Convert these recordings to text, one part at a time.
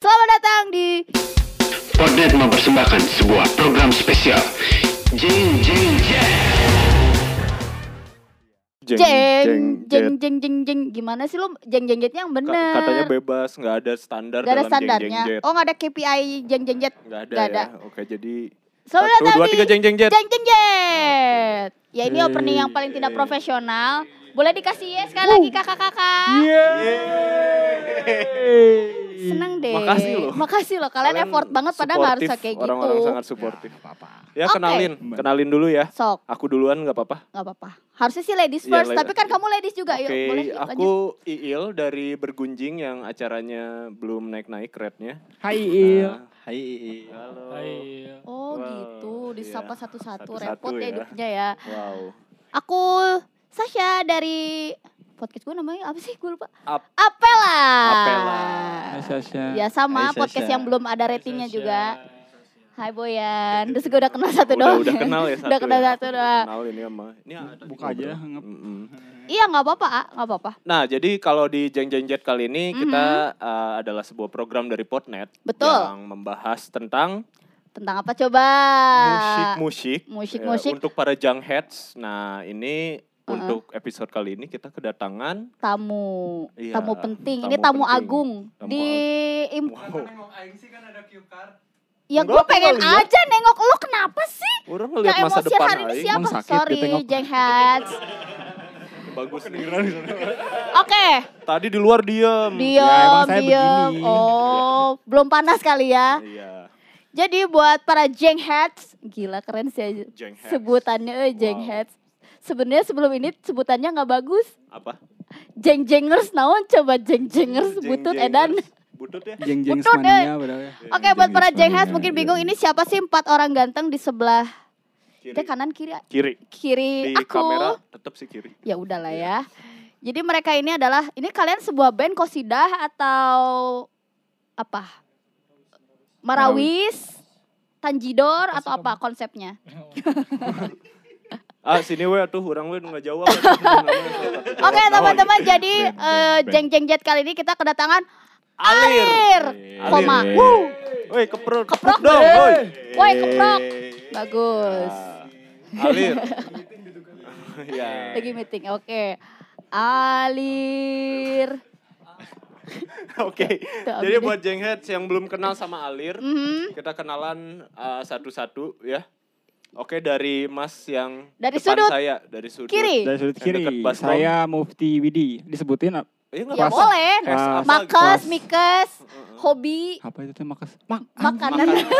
Selamat datang di Podnet mempersembahkan sebuah program spesial Jing Jing Jang Jeng Jeng jet. Jeng Jeng Jeng Gimana sih lu Jeng Jeng Jetnya yang Ka- bener Katanya bebas, nggak ada standar Gak ada dalam standarnya jeng jeng jet. Oh gak ada KPI Jeng Jeng Jet Nggak ada, nggak ada. ya. Oke, jadi Selamat satu, datang dua, di tiga jeng jeng jet. Jeng Jeng Jet Ya ini opening yang paling tidak profesional Boleh dikasih ya sekali lagi kakak-kakak Seneng deh Makasih loh. Makasih loh Kalian, effort banget padahal gak harus kayak gitu Orang-orang sangat suportif. apa-apa. Ya Oke. kenalin, kenalin dulu ya. Sok Aku duluan nggak apa-apa. gak apa-apa Harusnya sih ladies Iya, first la- Tapi kan kamu ladies juga Oke, Yuk boleh yuk, lanjut. aku Iil dari Bergunjing yang acaranya belum naik-naik rate-nya. Hai Il. Nah, Hai. Halo. Oh Wow, gitu, disapa iya. satu-satu repot ya ya. hidupnya ya. Wow. Aku Sasha dari podcast gue namanya apa sih? Gue lupa. Ap- Apela. Apela. Hai Sasha. Ya sama Hai, podcast yang belum ada ratingnya juga. Hai Boyan. Terus gue udah kenal satu Udah, doang. udah kenal ya satu. udah kenal ya. satu doang. Kenal ini sama. Ini Buka aja, ngobrol. ngep. Iya nggak apa-apa, ah, nggak apa-apa. Nah, jadi kalau di Jeng Jeng Jet kali ini Mhm. kita uh, adalah sebuah program dari Podnet Betul. yang membahas tentang Tentang apa coba? musik-musik ya, Musik-musik untuk para young heads. Nah, ini Uh-uh. untuk episode kali ini kita kedatangan tamu, Iya, tamu penting. tamu Ini tamu penting. agung Tamu di im- wow, Ya Enggak, gue pengen nggak lihat. aja nengok lo kenapa sih? orang Yang ngeliat masa emosi depan hari ini siapa? Sorry. Jeng Heads. Bagus nih. Oke, Tadi di luar diem. diam, emang saya diam. begini. Oh, belum panas kali ya. Iya. Jadi buat para Jeng Heads, gila keren sih Jeng heads. sebutannya eh, Jeng Wow. Heads. Sebenarnya sebelum ini sebutannya nggak bagus. Apa? Jeng Jengers naon coba Jeng Jengers Jeng butut edan. Butut ya? Jeng jeng Butut, padahal ya. Oke, buat para Jeng Heads mania. mungkin bingung ini siapa sih empat orang ganteng di sebelah Kiri. Kanan kiri Kiri. kiri Di aku. kamera tetap sih kiri. Ya udahlah ya. Jadi mereka ini adalah ini kalian sebuah band kosidah atau apa? Marawis, Tanjidor atau apa konsepnya? Ah, sini we tuh orang we nggak jawab. Oke teman-teman, jadi eh, jeng jeng jet kali ini kita kedatangan Alir. Alir, koma. Wuh, Woi, keprok, Keprok. dong, woi. Woi keprok, bagus. Alir. ya. Lagi meeting, oke. Alir. Oke. Tuh, Jadi buat Jengheads yang belum kenal sama Alir, Mhm. kita kenalan uh, satu-satu ya. Oke, dari Mas yang Dari depan sudut saya, dari sudut. Kiri. Dari sudut kiri, saya Mufti Widi. Disebutin ap- Eh, nggak Ya apa-apa. boleh. S apa gitu. Makes, Kelas. mikes, hobi, apa itu teh makas? Mak. makanan. Gitu.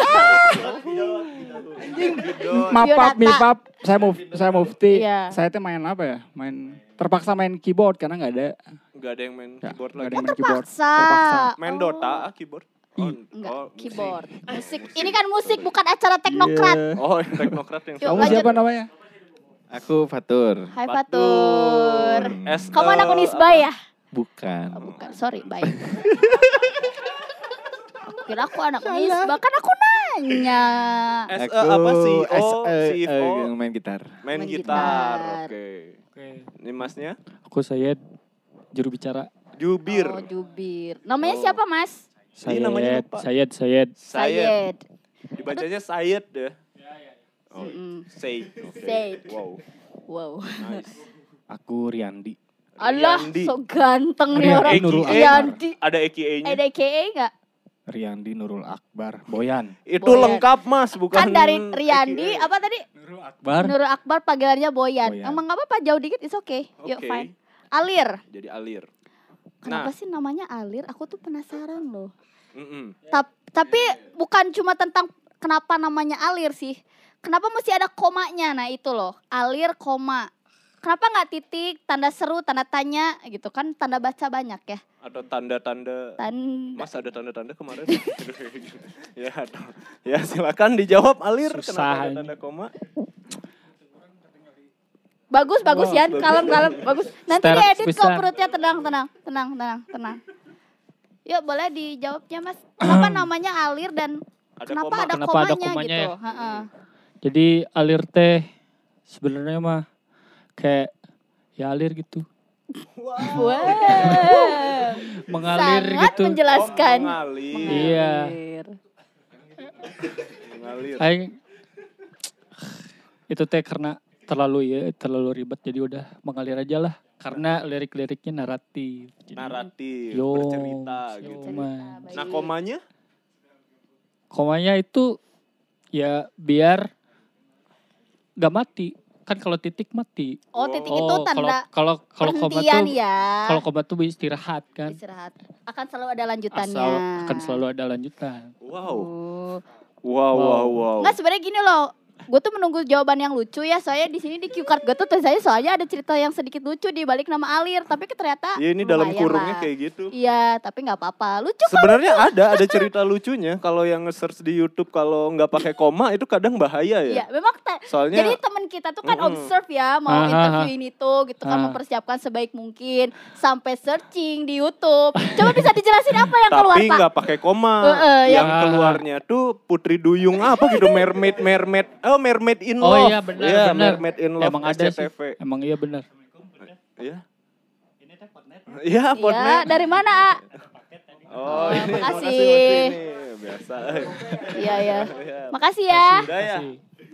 Maaf, Biodata. mi pap. Saya muf, saya Mufti. Iya. Saya teh main apa ya? Main terpaksa main keyboard karena nggak ada. Nggak ada yang main Ya, keyboard lagi. ada yang main keyboard. Terpaksa. Main Oh. Dota ah, keyboard. Oh, Enggak, oh, musik. keyboard. Musik. Ini kan musik bukan acara teknokrat. Iya. Oh, teknokrat yang Kamu lanjut. siapa namanya? Aku Fatur. Hai Fatur. S, Kamu eh, anak Unisba ya? Bukan. Oh, bukan, sorry, baik. aku kira aku anak Unisba, kan aku nanya. S, Aku eh, apa sih? S, Oh, eh, CFO. eh, main gitar. Main, Main gitar. Oke. Oke, Ini masnya? aku Sayed, juru bicara. Jubir. Oh, jubir. Namanya Oh. siapa, Mas? Ini Sayed, namanya lupa. Sayed, Sayed. Sayed. Dibacanya Sayed ya. Oh, Mm-mm. Said. Oke. Said. Wow. Wow. Nice. Aku Riandi. Allah, Riyandi. so ganteng nih Riyandi orang. Nurul Riyandi. Ada EKA-nya. Ada KE enggak? Riandi Nurul Akbar. Boyan. Itu Boyan. lengkap Mas, bukan Kan dari Riyandi, AKA. apa tadi? Nurul Akbar. Nurul Akbar panggilannya Boyan. Boyan. Emang apa-apa jauh dikit, it's okay. Yuk, Oke. fine. Alir. Jadi Alir. Kenapa Nah. sih namanya Alir? Aku tuh penasaran loh. Mm-mm. Tap- tapi bukan cuma tentang kenapa namanya Alir sih. Kenapa mesti ada komanya? Nah itu loh, Alir koma. Kenapa nggak titik, tanda seru, tanda tanya gitu kan? Tanda baca banyak ya. Atau tanda-tanda Tanda. Mas ada tanda-tanda kemarin? ya, atau, ya silakan dijawab Alir. Susah Kenapa ada tanda koma? Bagus, bagus Yan. bagus. Kalem, kalem, bagus. Nanti Start diedit kok perutnya tenang, tenang, tenang, tenang, tenang. Yuk boleh dijawabnya Mas. Kenapa namanya Alir dan Ada kenapa koma. ada Kenapa ada komanya, komanya gitu? ya? Heeh. Jadi alir teh sebenarnya mah kayak ya alir gitu. Wow. Mengalir Sangat gitu. menjelaskan. Oh, mengalir. Iya. Mengalir. Mengalir. Aing itu teh karena terlalu ya terlalu ribet jadi udah mengalir aja lah karena lirik-liriknya naratif. Jadi, Naratif, Yo, bercerita yo, gitu. man. Nah, komanya? komanya itu ya biar gak mati kan kalau titik mati Oh, titik oh itu kalau tanda kalau kalau koma tuh ya. kalau koma tuh istirahat kan Istirahat. Akan selalu ada lanjutannya. asal akan selalu ada lanjutan Wow. Oh. Wow, wow, wow. Nggak sebenarnya gini loh. Gue tuh menunggu jawaban yang lucu ya. Soalnya di sini di cue card gue tuh tulisannya soalnya ada cerita yang sedikit lucu di balik nama Alir. Tapi ternyata Iya, ini dalam kurungnya lah. kayak gitu. Iya, tapi nggak apa-apa. Lucu kok. Sebenarnya ada ada cerita lucunya kalau yang nge-search di YouTube kalau nggak pakai koma itu kadang bahaya Iya, ya. memang te- Soalnya jadi teman kita tuh kan Mm-mm. observe ya mau Ah, ah, interview ini tuh gitu kan Ah. mempersiapkan sebaik mungkin sampai searching di YouTube. Coba bisa dijelasin apa yang keluar tapi nggak pakai koma. Heeh, yang yang- keluarnya tuh Putri Duyung apa gitu mermaid mermaid oh mermaid in Oh love. iya, benar, Iya, benar. mermaid in love emang ada sih emang iya benar Iya. Iya, Iya, potnet. dari mana? A? Oh, ini makasih. Biasa. Iya, ya. Iya. Makasih ya. Ya.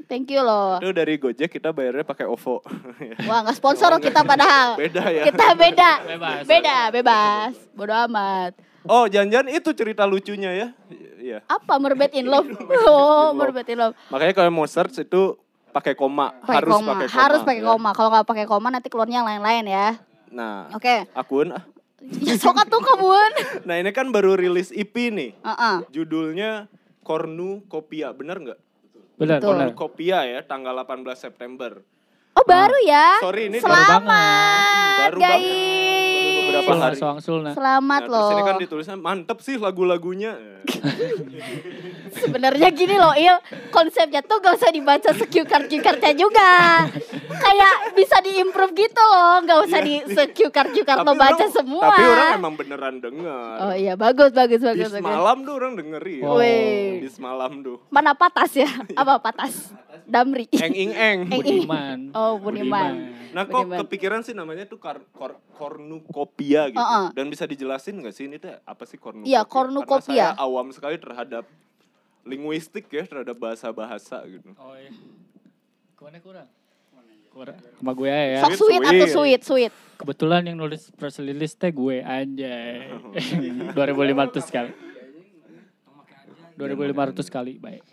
Thank you loh. Itu dari Gojek kita bayarnya pakai OVO. Wah, nggak sponsor loh kita padahal. Beda ya. Kita beda. Bebas. Beda, bebas. Bodo amat. Oh, jangan-jangan itu cerita lucunya ya. Iya. Apa Merbet in Love? Oh, Merbet in Love. Makanya kalau mau search itu pakai koma, Pakai harus koma. pakai koma. Harus pakai ya. koma. Kalau nggak pakai koma nanti keluarnya yang lain-lain ya. Nah, Oke. akun ah. Ya sok tuh kabun. Nah, ini kan baru rilis EP nih. Heeh. Judulnya Cornucopia, bener nggak? benar Betul. benar Cornucopia ya, tanggal 18 September. Oh, baru ya. Sorry, ini Selamat, Baru banget. guys. Beberapa Sul, hari. soang sul, nah. Selamat Nah, loh. terus ini kan ditulisnya mantep sih lagu-lagunya. Sebenarnya gini loh, Il. Konsepnya tuh gak usah dibaca se-cue card cue cardnya juga. Kayak bisa diimprove gitu loh, gak usah di se-cue card cue card lo baca orang, semua. Tapi orang emang beneran denger. Oh iya, bagus bagus Di bagus bagus. semalam tuh orang dengerin. Wow. Wih. Di semalam tuh. Mana patas ya? Apa patas? Damri. Eng ing eng. Eng. Budiman Oh, Budiman. Nah kok Budiman. kepikiran sih namanya tuh kar, kor, cornucopia gitu. Uh-uh. Dan bisa dijelasin gak sih ini tuh apa sih cornucopia? Iya, cornucopia. Karena saya awam sekali terhadap linguistik ya, terhadap bahasa-bahasa gitu. oh iya Ke mana kurang kurang sama gue ya Sok sweet atau Sweet. sweet sweet. kebetulan yang nulis press release teh gue anjay 2500 kali 2500 kali baik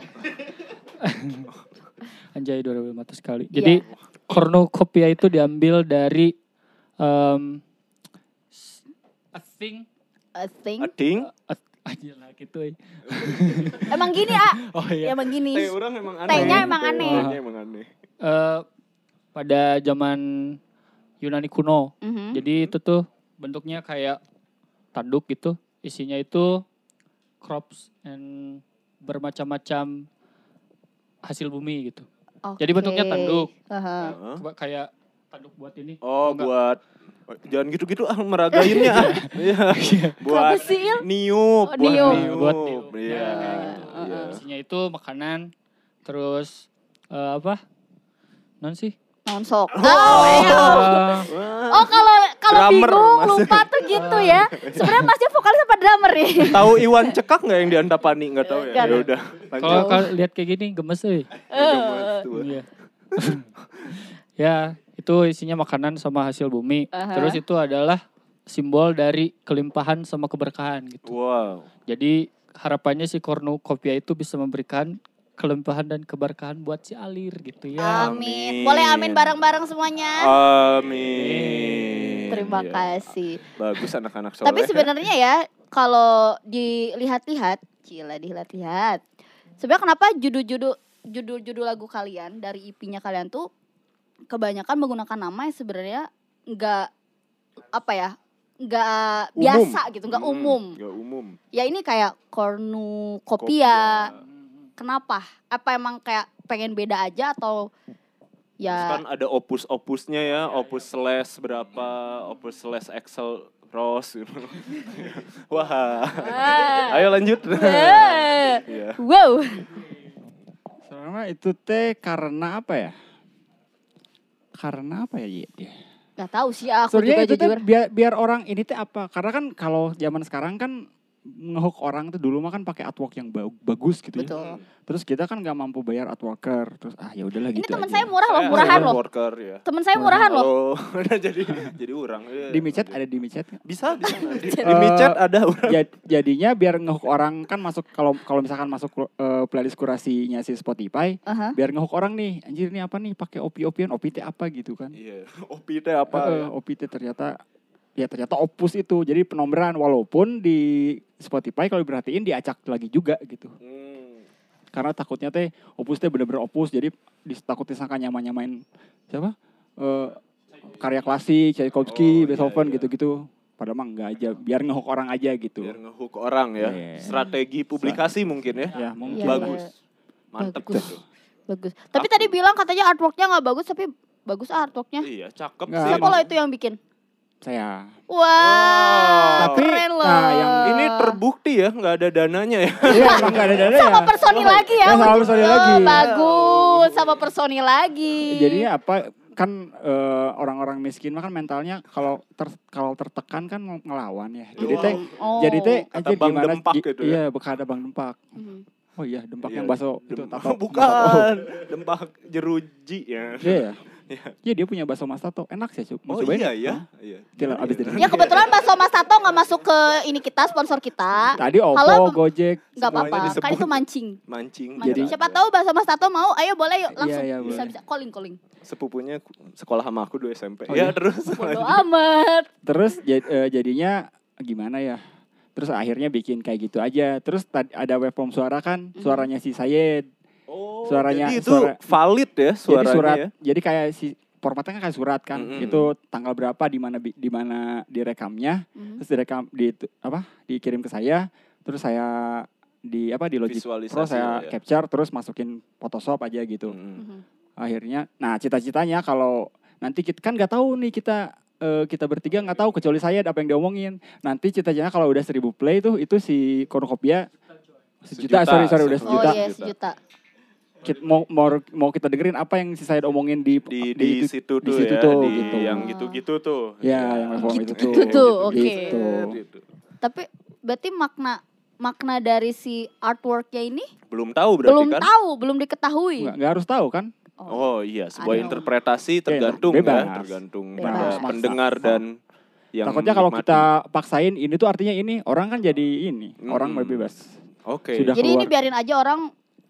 anjay 2500 kali jadi cornucopia itu diambil dari um, a thing I think. Ading, a, aja lah gitu eh. Emang gini, Ah. oh iya Emang gini. teh orang emang aneh. Tehnya emang aneh. Tehnya emang aneh. Eh, pada zaman Yunani kuno Mhm. Jadi itu tuh bentuknya kayak tanduk gitu. Isinya itu crops and bermacam-macam hasil bumi gitu. Jadi bentuknya tanduk. Coba kayak tanduk buat ini. Oh, Enggak. buat oh, jangan gitu-gitu ah meragainnya. ah. Iya. buat niup, Oh, buat niup. Buat niup. Iya. Ya, iya. Isinya itu makanan, terus eh, apa? Non sih? Nonsok. Oh, Eh, Oh kalau kalau bingung Mas. lupa tuh gitu ya. Sebenarnya masnya vokalis apa drummer nih? Tahu Iwan Cekak nggak yang di Antapani? Nggak tahu ya. Ya udah. Kalau lihat kayak gini gemes euy. Gemes tuh. Iya. ya, itu isinya makanan sama hasil bumi. Aha. Terus itu adalah simbol dari kelimpahan sama keberkahan gitu. Wow. Jadi harapannya si cornucopia itu bisa memberikan kelimpahan dan keberkahan buat si Alir gitu ya. Amin. Amin. Boleh amin bareng-bareng semuanya. Amin. Terima Iya. kasih. Bagus anak-anak soleh. Tapi sebenarnya ya kalau dilihat-lihat, cila dilihat-lihat. Sebenarnya kenapa judul-judul judul-judul lagu kalian dari IP-nya kalian tuh kebanyakan menggunakan nama yang sebenarnya nggak apa ya nggak Umum. biasa gitu nggak Hmm, umum Nggak umum. ya ini kayak cornucopia kenapa apa emang kayak pengen beda aja atau Terus ya kan ada opus-opusnya ya, opus slash berapa, opus slash Excel Rose gitu. Wah. Ah. Ayo lanjut. Eh, Iya. wow Soalnya itu teh karena apa ya? Karena apa ya dia? Gak tahu sih aku Sebenarnya juga itu tuh jujur. biar biar orang ini tuh apa? Karena kan kalau zaman sekarang kan ngehook orang tuh dulu mah kan pakai artwork yang ba- bagus gitu ya. Betul. Terus kita kan nggak mampu bayar artworker. Terus ah ya udahlah Ini gitu teman aja. saya murah loh, murahan loh. worker ya. Temen saya murahan loh. Oh, udah jadi jadi orang. Iya. Di micet ada di micet. Bisa bisa. Di, Eh, di micet ada orang. Jad- jadinya biar ngehook orang kan masuk kalau kalau misalkan masuk eh, playlist kurasinya si Spotify, biar ngehook orang nih. Anjir ini apa nih? Pakai opi-opian, opi teh apa gitu kan. Iya. Opi teh apa? Eh, ya? opi teh ternyata ya ternyata opus itu. Jadi penomoran walaupun di Spotify kalau diperhatiin diacak lagi juga gitu. Hmm. Karena takutnya teh opus teh bener-bener opus jadi takut disangka nyama-nyamain siapa? Eh, karya klasik, Tchaikovsky, Oh, iya, Beethoven iya. gitu-gitu. Padahal mah enggak aja, biar ngehook orang aja gitu. Biar ngehook orang ya. Iya. Strategi publikasi mungkin ya. Ya, mungkin. Iya, Bagus. iya. Mantep Bagus. tuh. Bagus. Tapi tadi bilang katanya artworknya nggak bagus tapi bagus artworknya. Iya, cakep Nggak, sih. Siapa lo itu yang bikin? Saya. Wah, Tapi, keren loh. nah, yang Ini terbukti ya, nggak ada dananya ya. Iya, emang enggak ada dana ya. sama personil lagi ya. Ya, sama personil Oh, lagi. Bagus, sama personil lagi. Jadinya apa kan eh, orang-orang miskin mah kan mentalnya kalau ter, kalau tertekan kan ng- ngelawan ya. Jadi teh Oh. jadi teh anjir Bang gimana Dempak gi- gitu ya. Iya, bekas ada Bang Dempak. Mhm. Oh iya, Dempak Iya, yang bakso itu Dem- tato. Bukan, dempak jeruji ya. Iya ya. Iya. Iya dia punya bakso Mas Tato. Enak sih, Cuk. Mau Oh cobain iya nggak? ya. Hah? Iya. Tidak, abis dari Ya kebetulan bakso Mas Tato nggak masuk ke ini kita sponsor kita. Tadi Oppo, Halo, Gojek. Nggak semuanya apa-apa, kan itu mancing. Mancing. Mancing. Jadi- Siapa tahu bakso Mas Tato mau, ayo boleh yuk Iya, langsung iya, bisa boleh. bisa calling calling. Sepupunya sekolah sama aku dua SMP. Oh, ya iya? terus. Bodo amat. Terus eh, jadinya gimana ya? Terus akhirnya bikin kayak gitu aja. Terus ada waveform suara kan, Mhm. suaranya si Sayed. Oh, Suaranya- jadi itu suara- valid ya jadi suaranya surat, ya. jadi kayak si formatnya kan kayak surat kan. Mm-mm. Itu tanggal berapa di mana di mana direkamnya, Mhm. terus direkam di apa? dikirim ke saya, terus saya di apa di Logic Pro saya ya. capture terus masukin Photoshop aja gitu. Mm-mm. Mhm. Akhirnya nah cita-citanya kalau nanti kita kan nggak tahu nih kita eh, kita bertiga nggak tahu kecuali saya apa yang diomongin. Nanti cita-citanya kalau udah seribu play tuh itu si Cornucopia sejuta, Sejuta, sorry sorry udah Oh sejuta. iya Sejuta. Sejuta. Kit- mau mau mau kita dengerin apa yang si saya omongin di Di di itu- situ di tuh situ ya, tuh, di gitu. yang gitu-gitu tuh. Ya, yang waveform itu tuh. Gitu tuh, oke. Gitu. Gitu. Tapi berarti makna makna dari si artworknya ini Belum tahu berarti belum kan? tahu, belum diketahui. Nggak, nggak harus tahu kan? Oh iya, sebuah Aduh. interpretasi tergantung bebas. ya, tergantung Bebas. pada Maksa. pendengar dan yang Takutnya kalau kita paksain ini tuh artinya ini orang kan jadi ini orang Mm-mm. bebas. Oke. sudah Jadi ini keluar. biarin aja orang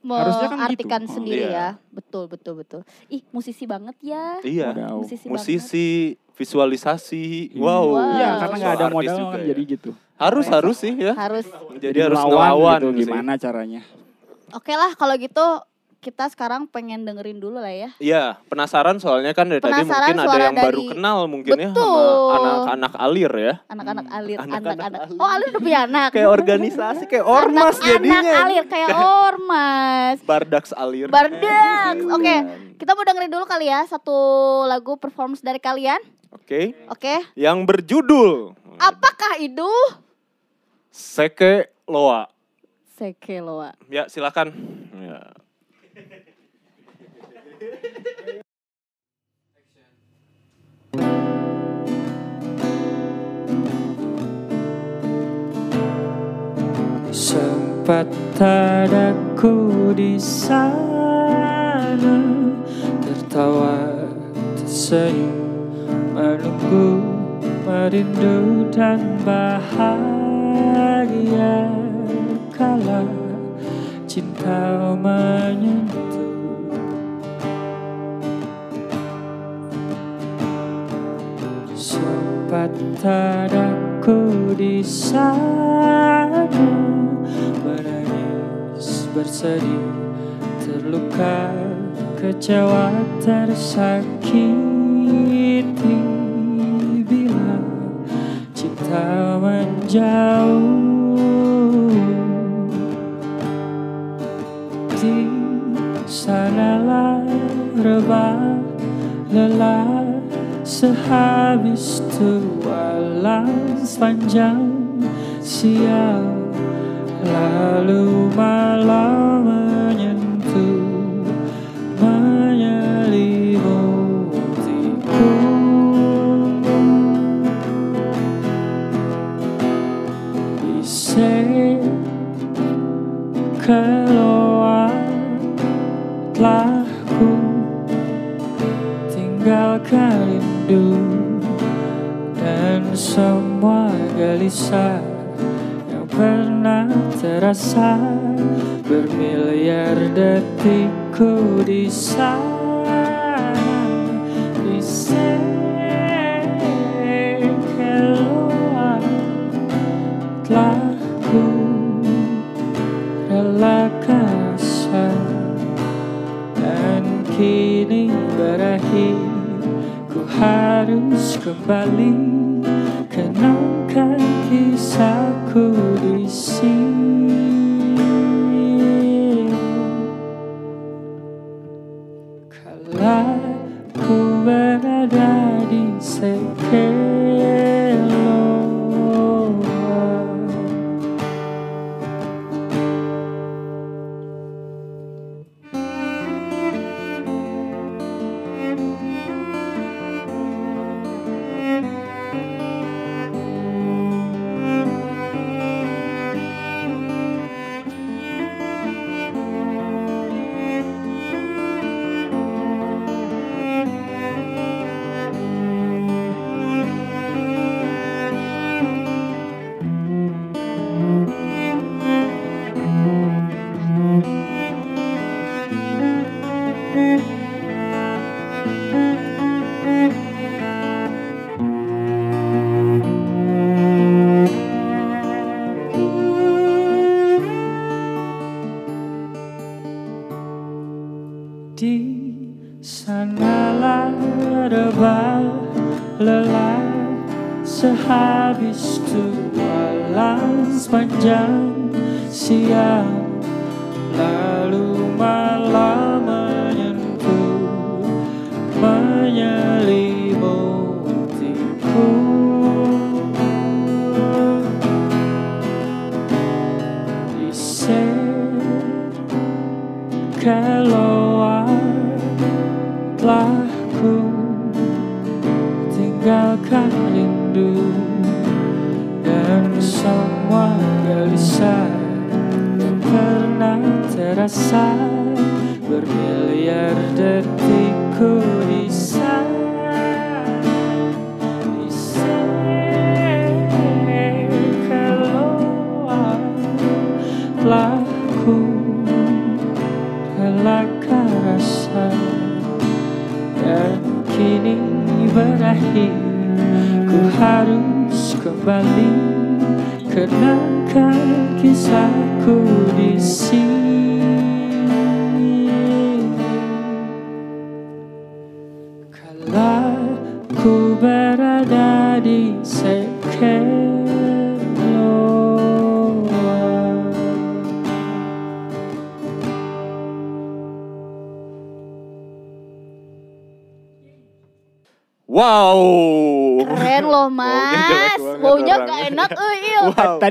Harusnya kan gitu. mengartikan Oh, sendiri iya. ya. Betul, betul, betul. Ih, musisi banget ya. Iya. Musisi, banget. Musisi, visualisasi. Iya. Wow. Iya, karena nggak ada modal juga kan ya. jadi gitu. Harus harus sih ya. Harus. Jadi, harus melawan ngelawan gitu, sih. gimana caranya? Oke lah kalau gitu kita sekarang pengen dengerin dulu lah ya. Iya, penasaran soalnya kan dari tadi Penasaran mungkin ada yang baru dari- kenal mungkin ya Betul. sama anak-anak alir ya. Anak-anak alir, Hmm, anak-anak anak-anak. alir. Oh, alir udah punya anak. Kayak organisasi, kayak ormas anak, jadinya. Anak alir kayak ormas. Bardaks alir. Bardax. Oke, Iya. kita mau dengerin dulu kali ya satu lagu performance dari kalian. Oke. Oke. Yang berjudul Apakah itu? Seke Loa. Sekeloa. Ya, silakan. Sempat tadaku di sana. Tertawa, tersenyum Menunggu, merindu dan bahagia Kala cinta menyentuh. Sempat tadaku di sana bersedih Terluka kecewa tersakiti. Bila cinta menjauh Di sanalah rebah lelah Sehabis tualang panjang siang lalu malam menyentuh menyelimutiku Isek keluar telah ku tinggalkan rindu dan semua gelisah terasa bermiliar detikku di sana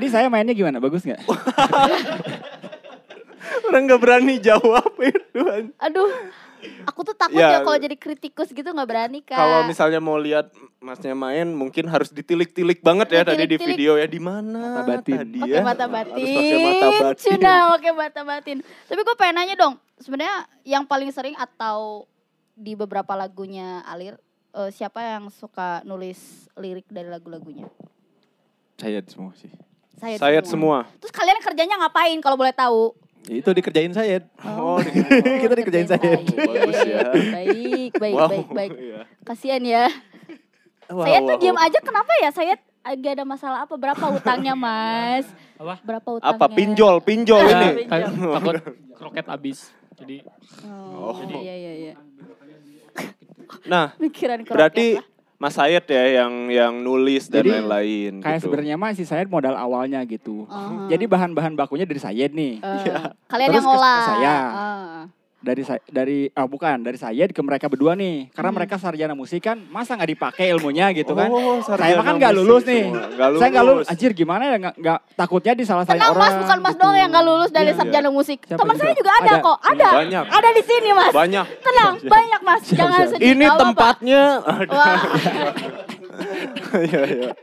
Tadi saya mainnya gimana? Bagus nggak? Orang nggak berani jawab itu. Aduh, aku tuh takut Ya. ya, kalau jadi kritikus gitu gak berani kak. Kalau misalnya mau lihat masnya main, mungkin harus ditilik-tilik banget ya tadi di video ya di mana Mata batin. tadi pakai ya. mata Harus batin, pakai mata batin. Cuna pakai mata batin. Tapi gue pengen nanya dong, sebenarnya yang paling sering atau di beberapa lagunya Alir, eh, siapa yang suka nulis lirik dari lagu-lagunya? Saya semua sih. Saya Sayat semua. Terus kalian kerjanya ngapain kalau boleh tahu? Itu dikerjain saya. Oh, Kita dikerjain saya. Bagus ya. Baik, baik, Wow. baik, baik. Iya. Kasian ya. Wow, saya tuh wow. diam aja kenapa ya? Saya agak ada masalah apa? Berapa utangnya, Mas? Apa? Berapa utangnya? Apa pinjol, pinjol Ya, ini. tak- takut kroket habis. Jadi Oh, Oh. iya iya iya. Nah, Pikiran kroket berarti lah. Mas Sayed ya yang yang nulis dan Jadi, lain-lain Kayak gitu. sebenarnya mah si Sayed modal awalnya gitu. Uh-huh. Jadi bahan-bahan bakunya dari Sayed nih. Eh, kalian Terus yang ke- ngolah. ke saya. Eh. Dari Say- dari ah bukan, dari Sayed ke mereka berdua nih. Karena Hmm. mereka sarjana musik kan, masa nggak dipakai ilmunya gitu kan. Oh, saya mah kan nggak lulus nih. semua. Nggak Saya nggak lulus. lulus. Anjir gimana ya nggak nggak takutnya disalah-salahin Tenang orang. mas, bukan mas gitu. doang yang gak lulus dari Iya. sarjana musik. Siapa Teman juga? saya juga ada, Ada. kok, ada. Banyak. Ada di sini mas. Banyak. Tenang, banyak mas. Jangan sedih. Ini nggak tempatnya. Wah,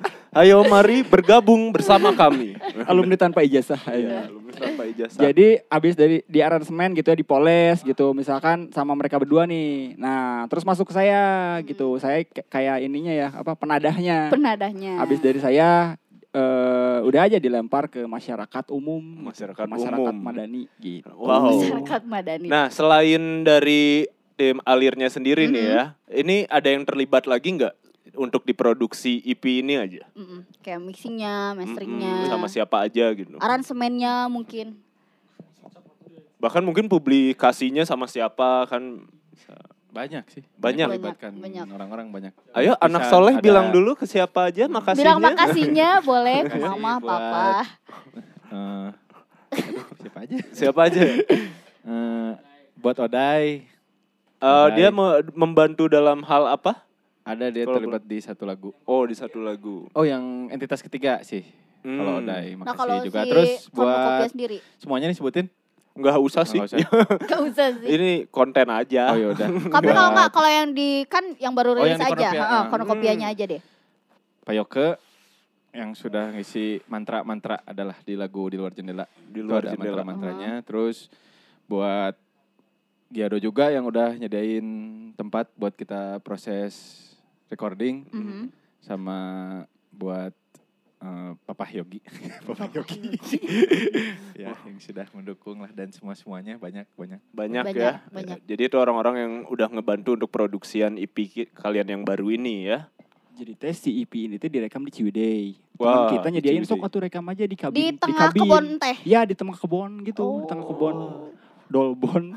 Ayo, mari bergabung bersama kami. Alumni tanpa ijazah. Iya, Ayo. alumni tanpa ijazah. Jadi abis dari di aransemen gitu ya dipoles gitu misalkan sama mereka berdua nih. Nah terus masuk ke saya gitu. Saya k- kayak ininya ya apa penadahnya. penadahnya. Abis dari saya eh, udah aja dilempar ke masyarakat umum, Masyarakat masyarakat umum. madani gitu. Wow. Masyarakat Madani. Nah, selain dari tim alirnya sendiri nih Mhm. ya, ini ada yang terlibat lagi nggak untuk diproduksi EP ini aja? Mm-mm. Kayak mixingnya, masteringnya, Mm-mm, sama siapa aja gitu. aransemennya mungkin. Bahkan mungkin publikasinya sama siapa kan. Banyak sih. Banyak. melibatkan Banyak. orang-orang banyak. Ayo Bisa anak soleh ada- bilang dulu ke siapa aja makasihnya. Bilang makasihnya boleh ke mama, buat- papa. Aduh, siapa aja? Siapa aja? Eh, buat Odai, Eh, dia me- membantu dalam hal apa? Ada dia Kalau terlibat di satu lagu. Oh, di satu lagu. Oh, yang entitas ketiga sih. Kalau Hmm. Nah makasih kalau juga. si Terus buat sendiri, semuanya nih sebutin. Nggak usah sih. Nggak usah. usah sih. Ini konten aja. Oh ya udah. Tapi kalau nggak, kalau yang di kan yang baru Oh, rilis yang di aja. Heeh, Ah. Cornucopianya aja deh. Pak Yoke yang sudah ngisi mantra-mantra adalah di lagu di luar jendela. Di Itu luar ada jendela. mantra-mantranya. Terus buat Giado juga yang udah nyediain tempat buat kita proses recording Mhm. sama buat eh, Papa Yogi. Papa Yogi. ya, yang sudah mendukung lah dan semua-semuanya banyak banyak. Banyak, Banyak, ya. banyak. Jadi itu orang-orang yang udah ngebantu untuk produksian EP kalian yang baru ini ya. Jadi tes si EP ini tuh direkam di Ciwidey. Wah, Teman kita di nyediain sok atuh rekam aja di kabin. Di tengah kabin. kebun teh. Iya di tengah kebun gitu, di tengah kebun. Dolbon.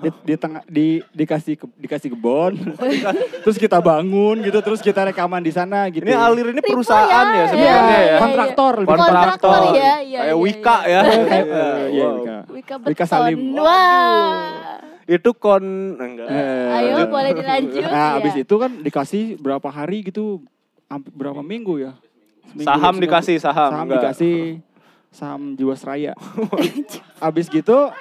di, di tengah di dikasih ke- dikasih kebon. terus kita bangun gitu, terus kita rekaman di sana gitu. Ini alir ini perusahaan ya, ya Iya, sebenarnya ya. kontraktor lebih Kontraktor, Kontraktor. ya, iya, Kayak iya, Wika iya. ya. Kayak, Iya, iya, wow. Wika. Wika Wika. Salim. Wah. Itu kon enggak. Eh, Ayo lanjut. boleh dilanjut. Nah, ya. abis itu kan dikasih berapa hari gitu, berapa minggu ya? Seminggu, Saham dikasih saham, Saham enggak? dikasih saham Jiwasraya. abis gitu,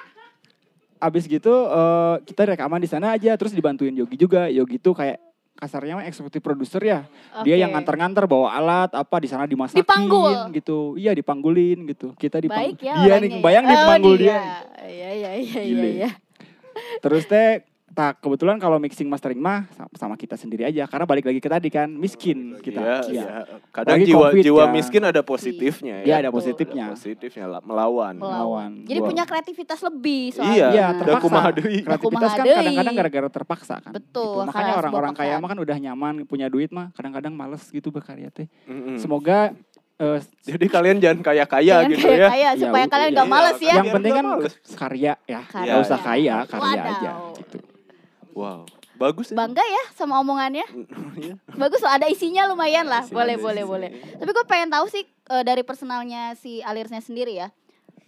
abis gitu eh, kita rekaman di sana aja, terus dibantuin Yogi juga. Yogi tuh kayak kasarnya mah eksekutif produser ya. Dia Oke. yang nganter-nganter bawa alat apa di sana dimasakin Dipanggul. gitu. Iya dipanggulin gitu. Kita dipanggul. Baik ya Iya orangnya nih, ya. bayang Oh, dipanggul dia. Iya, iya, iya, iya, iya. Terus teh tak kebetulan kalau mixing mastering mah sa- sama kita sendiri aja karena balik lagi ke tadi kan miskin kita. Iya, Iya. iya. Kadang Lagi jiwa Covid jiwa kan. miskin ada positifnya Iya, ya. ada Betul. positifnya. Ada positifnya lah, melawan. Melawan. Jadi punya kreativitas lebih soalnya. Iya, Iya, udah terpaksa. Kreativitas kan kadang-kadang gara-gara terpaksa kan. Betul, Gitu. Makanya orang-orang kaya mah kan udah nyaman, punya duit mah kadang-kadang males gitu berkarya teh. Mm-mm. Semoga eh, Jadi kalian jangan kaya-kaya Jangan gitu kayak ya. kaya Ya supaya udah, kalian iya, nggak males ya. yang penting kan karya ya. Karya. Nggak usah kaya, karya Wadaw. aja gitu. Wow, bagus ya. Bangga ya sama omongannya. Iya. Bagus loh, ada isinya lumayan lah. Isi- boleh, boleh, boleh. Tapi gue pengen tahu sih eh, dari personalnya si Alirsnya sendiri ya.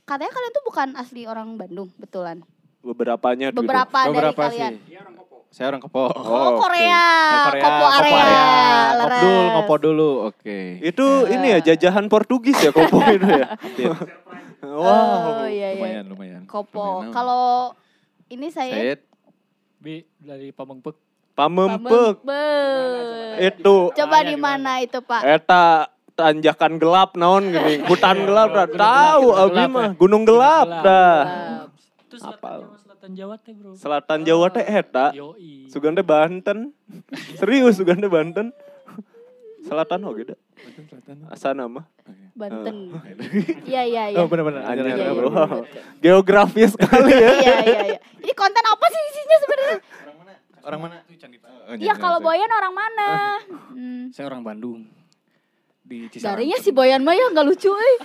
Katanya kalian tuh bukan asli orang Bandung, betulan. Beberapanya dulu. Beberapa, Beberapa dari kalian. sih. Saya orang Kepo. Oh, oke. Korea, Korea, Kopo Kopo area, area. leres. Ngopdul, ngopo dulu. Oke. Itu ini ya jajahan Portugis ya Kopo itu ya. Oh iya iya. Lumayan, lumayan. Kopo. Kalau ini saya Saya Bi dari Pamengpek. Pamempek. Itu Coba di mana itu, Pak? eta tanjakan gelap naon gini, hutan gelap dah. Tahu abi mah gunung gelap dah. Itu selatan Apal. Jawa, selatan Jawa teh, Bro. Selatan Jawa teh eta. Yoi. Sugande Banten. Serius Sugande Banten. Selatan oh gede. Asana mah. Banten. Iya iya iya. Oh benar-benar. Anjir, Iya, iya, bro. Geografis sekali ya. Iya iya iya. Ini konten apa sih isinya sebenarnya? Orang mana? Oh, Iya kalau Boyan orang mana? Hmm. Saya orang Bandung. Di Cisaran. Darinya si Boyan mah ya nggak lucu eh.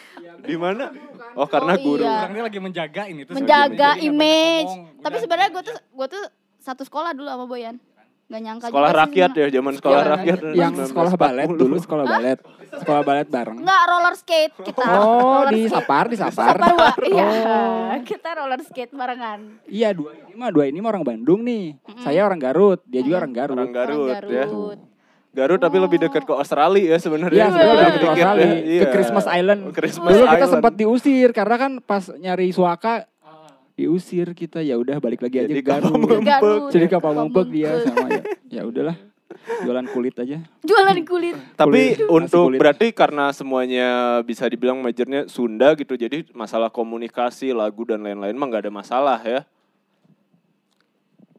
Di mana? Oh, karena Oh, guru. iya. Orangnya lagi menjaga ini tuh. Menjaga image. Tapi Udah, sebenarnya gue tuh gue tuh satu sekolah dulu sama Boyan. Gak nyangka Sekolah juga sih rakyat sebenarnya. ya, zaman sekolah Sekolah rakyat. yang sekolah balet dulu sekolah balet. Sekolah balet bareng. Enggak roller skate kita. Oh, Roller di skate. Sapar, di Sapar. Sapar Wak. Iya. Oh. Kita roller skate barengan. Iya, dua ini mah dua ini mah orang Bandung nih. Saya orang Garut, dia juga orang Garut. Orang Garut, Orang ya. Garut. Garut tapi lebih dekat ke Australia ya sebenarnya. Iya, sebenarnya udah ke Australia, ke Iya. Christmas Island. Christmas Dulu kita Island. sempat diusir karena kan pas nyari suaka diusir kita ya udah balik lagi aja Jadi ke Garut. Jadi ke Pamengpek dia sama ya. Ya udahlah. Jualan kulit aja. Jualan kulit. Tapi Kulit, untuk kulit. berarti karena semuanya bisa dibilang majornya Sunda gitu, jadi masalah komunikasi, lagu dan lain-lain mah nggak ada masalah ya.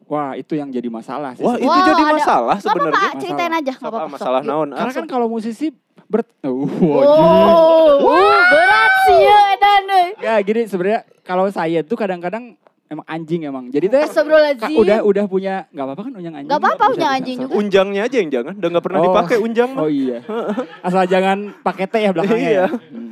Wah, itu yang jadi masalah sih. Wah itu Wow, jadi ada- masalah Gak apa-apa, sebenarnya. ceritain aja. Gak Apa apa-apa. masalah naon? Karena kan kalau musisi Ber oh, Oh, berat sih ya edan euy. Ya gini sebenarnya kalau saya tuh kadang-kadang emang anjing emang. Jadi teh Astagfirullahaladzim. udah udah punya nggak apa-apa kan unjang anjing. Gak apa-apa punya anjing juga. Unjangnya aja yang jangan, udah nggak pernah Oh. dipakai unjang mah. Oh iya. Asal jangan pakai T ya belakangnya. Iya. ya. Hmm.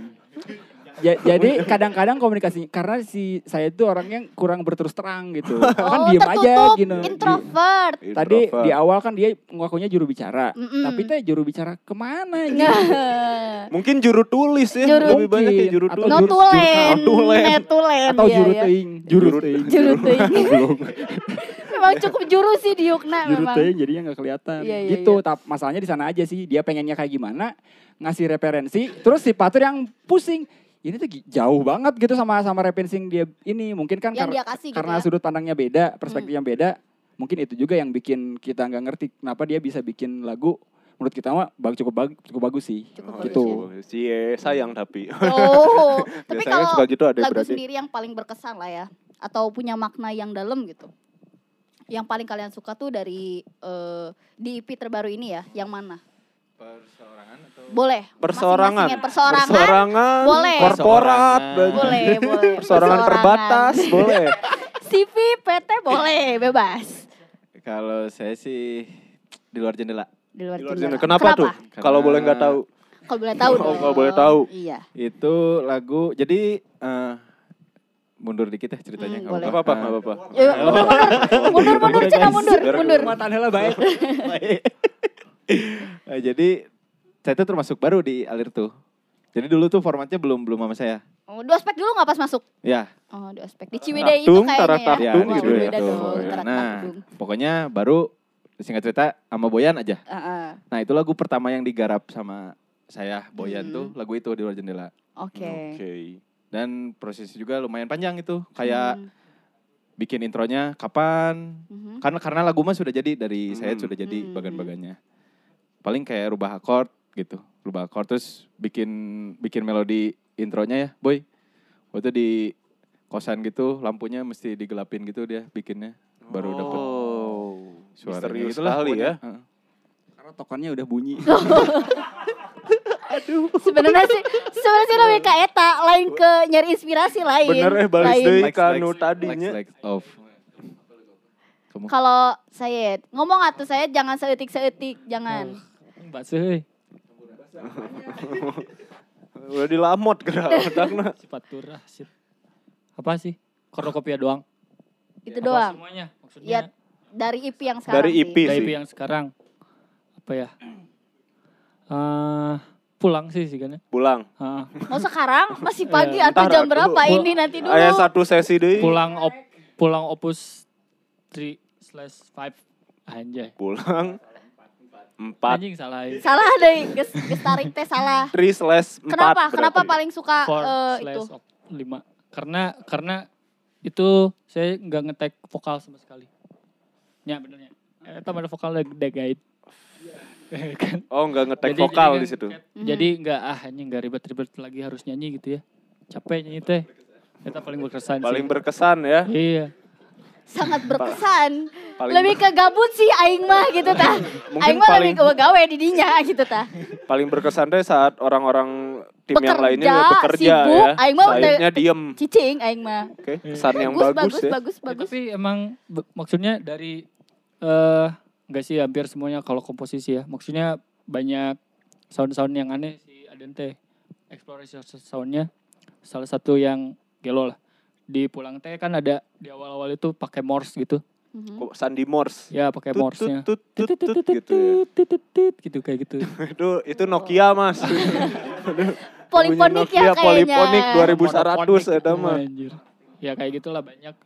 Ja- jadi kadang-kadang komunikasinya karena si saya itu orangnya kurang berterus terang gitu. kan oh, diem aja gitu. Di- introvert. Tadi Introvert. di awal kan dia ngakunya juru bicara. Mm-mm. Tapi teh juru bicara ke mana gitu. Mungkin juru tulis ya, Juru- lebih banyak kayak juru Atau tulis. juru- Notulen, Notulen. Atau iya, juru iya. teing, juru Juru- teing. Juru teing. Memang cukup juru sih di Yukna juru memang. teing jadinya nggak kelihatan. Iya, iya, gitu. iya. Masalahnya di sana aja sih. Dia pengennya kayak gimana, ngasih referensi, terus si Patur yang pusing. Ini tuh jauh banget gitu sama sama referensi yang dia ini. Mungkin kan Yang kar- dia kasih gitu karena ya. sudut pandangnya beda, perspektif yang beda. Mungkin itu juga yang bikin kita nggak ngerti kenapa dia bisa bikin lagu menurut kita mah bag- cukup bag- cukup bagus sih. Cukup bagus gitu. ya. Cie, sayang tapi. Oh, tapi kan kalau suka gitu ada lagu berarti. sendiri yang paling berkesan lah ya, atau punya makna yang dalam gitu. Yang paling kalian suka tuh dari eh, di EP terbaru ini ya, yang mana? Perseorangan atau Boleh. Perseorangan. Masing-masing ya, Perseorangan. Perseorangan. Boleh. Korporat. Perseorangan. Boleh, boleh. Perseorangan terbatas, boleh. CV, PT boleh, bebas. Kalau saya sih di luar jendela. Di luar, Di luar jendela. jendela. Kenapa, tuh? Karena- Kalau boleh nggak tahu. Kalau boleh tahu Oh, kalau boleh tahu. Iya. Itu lagu jadi eh, mundur dikit ya ceritanya. Hmm, nggak apa-apa, nggak apa-apa. Mundur, mundur, mundur, mundur, Cina, mundur, mundur. Mata lah baik. Eh, jadi saya tuh termasuk baru di Alir tuh. Jadi dulu tuh formatnya belum belum sama saya. Oh, dua aspek dulu nggak pas masuk? Ya, Oh, dua aspek. Di Ciwidey itu kayaknya ya. tarak-takdung Wah, gitu ya. dong, tarak Nah, pokoknya baru singkat cerita sama Boyan aja. Heeh. Nah, itu lagu pertama yang digarap sama saya Boyan Hmm. tuh lagu itu di luar jendela. Oke. Oke. Dan prosesnya juga lumayan panjang itu. Kayak Hmm. bikin intronya kapan? Mhm. Karena karena lagu mah sudah jadi dari saya Hmm. sudah jadi Hmm. bagan-bagannya. Paling kayak rubah akord gitu. Rubah akord terus bikin bikin melodi intronya ya, boy. Waktu di kosan gitu lampunya mesti digelapin gitu dia bikinnya baru dapet Oh, suaranya misterius Itulah sekali ya. Heeh. Karena tokannya udah bunyi. Sebenarnya sih sebenarnya sih lebih ke eta, lain ke nyari inspirasi lain. Bener eh balik Lain. deui ka nu tadinya. Kalau saya ngomong atuh saya jangan seetik-seetik, jangan. Mbak Seh, Udah dilamot gerak otakna. sifat turah sih. Apa sih? Kornokopia doang. Itu Apa doang. semuanya? Maksudnya Ya dari IP yang sekarang. Dari sih. IP. dari sih. IP yang sekarang. Apa ya? Eh pulang sih sih kan ya. Pulang. Heeh. Mau sekarang masih pagi Eh, atau jam berapa Pul- ini nanti dulu. Aya satu sesi deui. pulang op, pulang opus 3 slash 5 anjay. Pulang. Empat. Anjing salah. ya. Salah deh, ges, ges tarik teh salah. Three slash empat. Kenapa? Kenapa paling suka 4 slash itu? 5. Karena karena itu saya nggak ngetek vokal sama sekali. Ya benernya. Eh, Itu ada vokal The Guide. kan Oh nggak ngetek Jadi- vokal jadi di situ. Jadi nggak ah anjing nggak ribet-ribet lagi harus nyanyi gitu ya. Capek nyanyi teh. Kita paling berkesan Paling sih. berkesan ya. Iya. Sangat berkesan. Paling lebih ke gabut sih aing mah gitu tah. Mungkin aing mah lebih ke gawe di dinya gitu tah. paling berkesan deh saat orang-orang tim yang Bekerja, lainnya udah bekerja sibuk, ya. aing mah udah- diem. Cicing aing mah. Oke, kesan yang bagus, bagus, bagus, ya. bagus, Ya, bagus. tapi emang maksudnya dari eh enggak sih hampir semuanya kalau komposisi ya. Maksudnya banyak sound-sound yang aneh si Aden teh. Eksplorasi soundnya salah satu yang gelo lah. Di pulang teh kan ada di awal-awal itu pakai Morse gitu. Mhm. Kok Sandy Morse. Ya pakai Morse-nya. tut, tut, tut, tut, gitu ya. Gitu kayak gitu. Itu itu Nokia mas. Poliponik ya Nokia kayaknya. Poliponik 2100 ada mah. Anjir. Ya kayak gitulah banyak.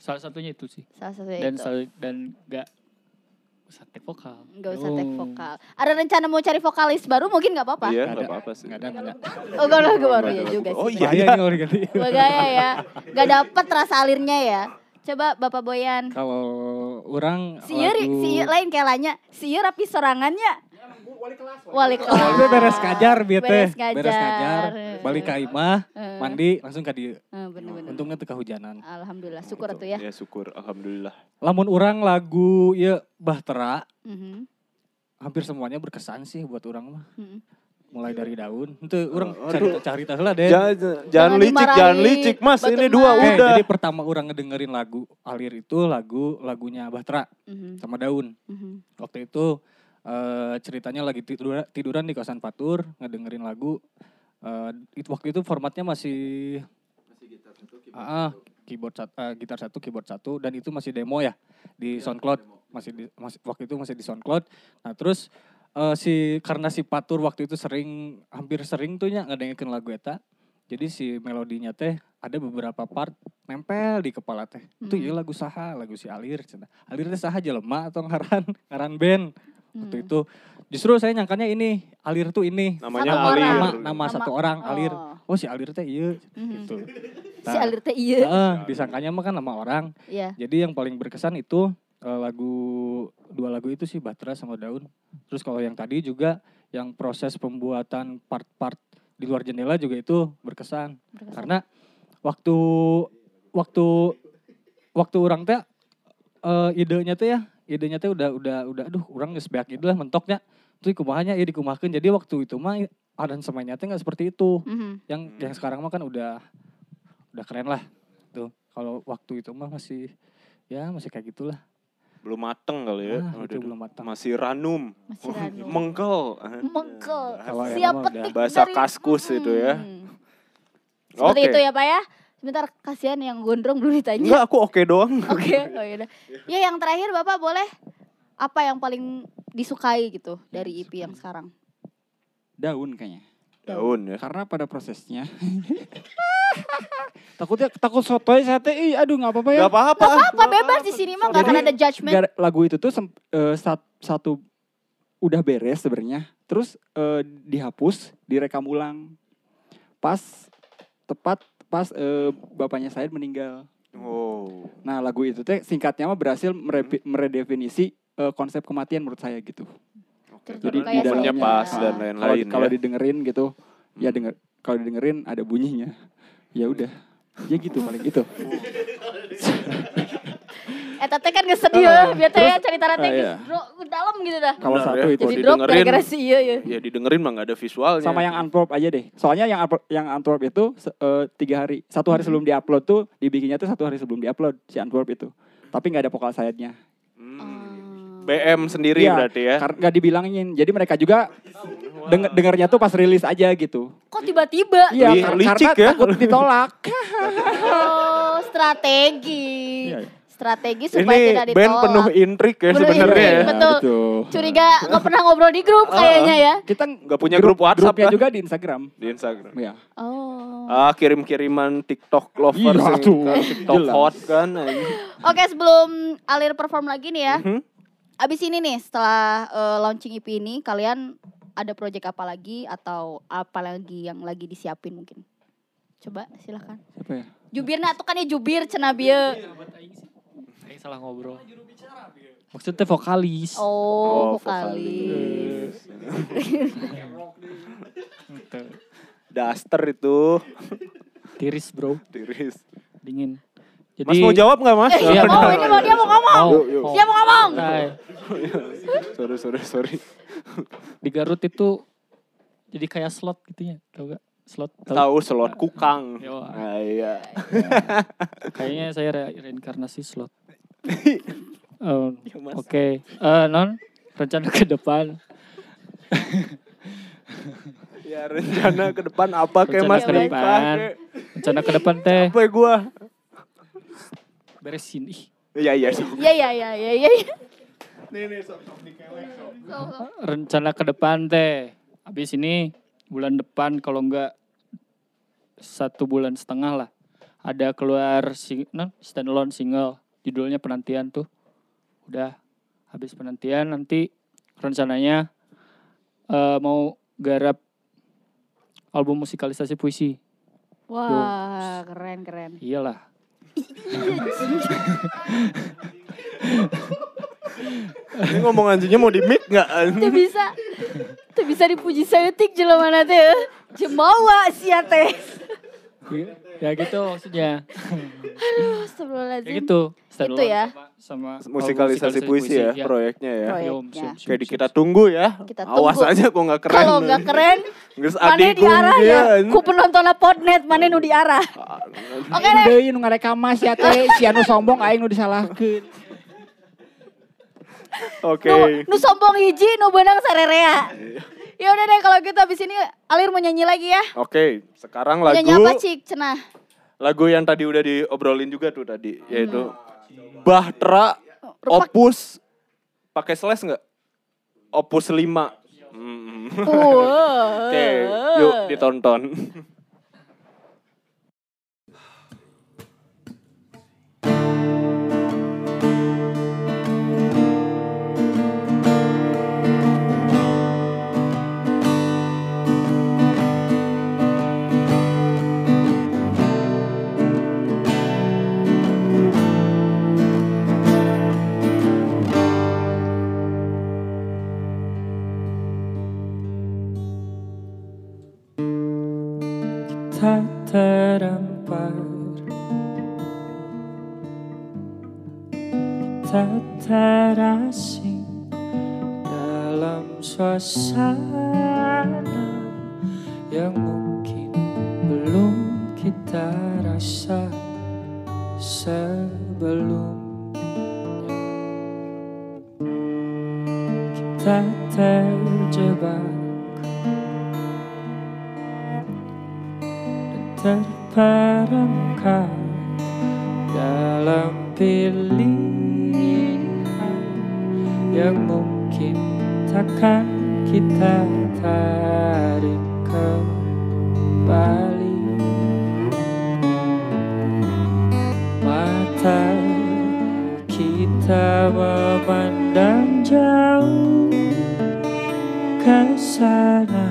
Salah satunya itu sih. Salah satu Dan itu. sal- dan enggak usah take vokal. Gak usah take Oh. vokal. Ada rencana mau cari vokalis baru mungkin gak apa-apa? Iya, Nggak nggak ada. apa-apa sih. Nggak ada, nggak ada. Oh gak lagu baru ya juga Oh sih. iya, Bahaya iya. ganti. Bagaya ya. Gak dapet rasa alirnya ya. Coba Bapak Boyan. Kalau orang Sieur, lagu- sieur lain kayak lanya. Sieur rapi sorangannya. Wali kelas. Itu beres ngajar bieu teh. Beres ngajar, balik ke imah, Eh. mandi langsung ke dieu. Eh, bener-bener. Untungnya teu kehujanan. Alhamdulillah, syukur atuh ya. Ya syukur, alhamdulillah. Lamun orang lagu ya Bahtera Mhm. hampir semuanya berkesan sih buat orang mah. Mm. Mulai dari daun. Itu orang cari cari lah deh. Jangan, jangan licik, dimarahi, jangan licik mas. Batu Ini dua Mas. Oke, udah. jadi pertama orang ngedengerin lagu Alir itu lagu lagunya Bahtera Mhm, sama Daun. mhm. Waktu itu eh, ceritanya lagi tiduran, tiduran di kosan Fatur, ngedengerin lagu. Eh, itu waktu itu formatnya masih Ah, ah, keyboard sat- eh, gitar satu, keyboard satu, dan itu masih demo ya di SoundCloud. Masih di, masih waktu itu masih di SoundCloud. Nah terus eh, si karena si Patur waktu itu sering hampir sering tuh nya ngedengerin lagu eta. Jadi si melodinya teh ada beberapa part nempel di kepala teh. Itu Hmm. ya lagu saha, lagu si Alir. Alir teh saha jelema atau ngaran ngaran band. Waktu Hmm. itu justru saya nyangkanya ini Alir tuh ini Namanya Satu Alir. nama nama Nama- satu orang Alir. Oh. Oh si Alir teh iya Mhm. gitu. Si Nah, Alir teh iya. Heeh, disangkanya mah kan nama orang. Iya. Jadi yang paling berkesan itu eh, lagu dua lagu itu sih Batra sama Daun. Terus kalau yang tadi juga yang proses pembuatan part-part di luar jendela juga itu berkesan. Berkesan. Karena waktu waktu waktu orang teh eh, idenya teh ya, idenya teh udah udah udah aduh orang geus beak gitu lah mentoknya. Terus kumahanya ya dikumahkeun. Jadi waktu itu mah aransemennya teh nggak seperti itu Mhm. yang yang sekarang mah kan udah udah keren lah tuh kalau waktu itu mah masih ya masih kayak gitulah Belum mateng kali ya. Ah, itu belum matang. Masih ranum. Masih ranum. Mengkel. Mengkel. Siap petik udah Bahasa dari- kaskus itu ya. Hmm. Seperti Oke. itu ya Pak ya. Sebentar kasihan yang gondrong belum ditanya. Enggak, aku oke doang. Oke, oh yaudah. Ya yang terakhir Bapak boleh apa yang paling disukai gitu dari EP yang sekarang? Daun kayaknya. Daun ya. Karena pada prosesnya takutnya takut sotoy saya teh ih aduh nggak apa-apa ya. Gak apa-apa. Apa bebas di sini mah nggak akan ada judgment. Gar- lagu itu tuh sem- eh, sat- satu udah beres sebenarnya, terus eh, dihapus, direkam ulang. Pas tepat pas eh, bapaknya saya meninggal. Oh. Nah lagu itu teh singkatnya mah berhasil merepi- meredefinisi eh, konsep kematian menurut saya gitu. Terus Jadi di dalamnya pas dan Kalau lain-lain kalau ya. didengerin gitu, ya denger kalau didengerin ada bunyinya. Ya udah. Ya gitu paling itu. Eh tete kan gak sedih ya, biar teh cerita ah, teh iya. bro dalam gitu dah. Kalau satu ya, itu Jadi drop didengerin, gara-gara si iya ya. Ya didengerin mah gak ada visualnya. sama yang unplop aja deh. Soalnya yang yang unplop itu eh, tiga hari, satu hari sebelum diupload tuh dibikinnya tuh satu hari sebelum diupload si unplop itu. Tapi nggak ada vokal sayapnya. Hmm. BM sendiri Iya, berarti ya. Karena nggak dibilangin. Jadi mereka juga denger dengernya tuh pas rilis aja gitu. Kok tiba-tiba? Iya, licik karena ya. takut ditolak. Oh, strategi. Iya. Strategi supaya Ini tidak ditolak. band penuh intrik ya sebenarnya ya. betul. Betul. Curiga nggak pernah ngobrol di grup kayaknya ya. Kita Nggak punya grup WhatsApp grupnya kan? juga di Instagram. Di Instagram. Ya. Oh. Ah, kirim-kiriman TikTok lovers Iya, tuh. kan, TikTok Jelas. hot kan. Oke, sebelum Alir perform lagi nih ya. Mhm. Abis ini nih setelah eh, launching EP ini kalian ada project apa lagi atau apa lagi yang lagi disiapin mungkin? Coba silahkan. Siapa ya? Jubirna tuh kan ya jubir cenah bieu. Aing salah ngobrol maksudnya vokalis Oh, Oh, vokalis. Gitu. Daster itu tiris bro tiris. dingin jadi Mas mau jawab nggak mas? Iya, Oh, mau. ini mau dia mau ngomong. yuk. mau. Dia mau ngomong. Santai. sorry sorry sorry. di Garut itu jadi kayak slot gitu ya tau gak slot tau? Tahu slot kukang. Yo. Ah, iya. kayaknya saya re- reinkarnasi slot Oh, Ya, oke Eh, non rencana ke depan Ya rencana ke depan apa kayak mas ke depan. rencana ke depan teh Apa ya gua? beresin ih Iya iya. sok. Iya iya iya iya iya. Nih nih sok sok dikewek, sok. rencana ke depan teh habis ini bulan depan kalau enggak satu bulan setengah lah ada keluar sing non standalone single judulnya penantian tuh udah habis penantian nanti rencananya eh, mau garap album musikalisasi puisi Wah, keren keren. iyalah Ini ngomong anjingnya mau di mic nggak? Tuh bisa. Tuh bisa dipuji saeutik jelema na teh. Jemawa sia teh. Ya gitu maksudnya Aduh, ya astagfirullahaladzim. gitu Itu ya. sama sama Musikalisasi puisi ya, proyeknya ya. Yom, Proyeknya. siap, Jadi siap, kita tunggu ya. Kita Awas tunggu. aja kok nggak keren. Kalau nggak keren, Geus mana adi diarah ya. Ku penonton podnet, mana nu diarah. Oke deh. deui nu ngareka mas ya teh, si anu sombong aing nu disalahkeun. Oke. Nu, nu sombong hiji, nu benang sarerea. Ya udah deh kalau gitu abis ini Alir mau nyanyi lagi ya. Oke, sekarang lagu Nyanyi apa Cik? Cenah. lagu yang tadi udah diobrolin juga tuh tadi, yaitu Bahtera Rupak. Opus pakai slash nggak? Opus 5. Hmm. Wow. Oke, yuk ditonton. terasing dalam suasana Yang mungkin belum kita rasa sebelumnya Kita terjebak. Terperangkap dalam pilihan yang mungkin takkan kita tarik kembali. Mata kita memandang jauh ke sana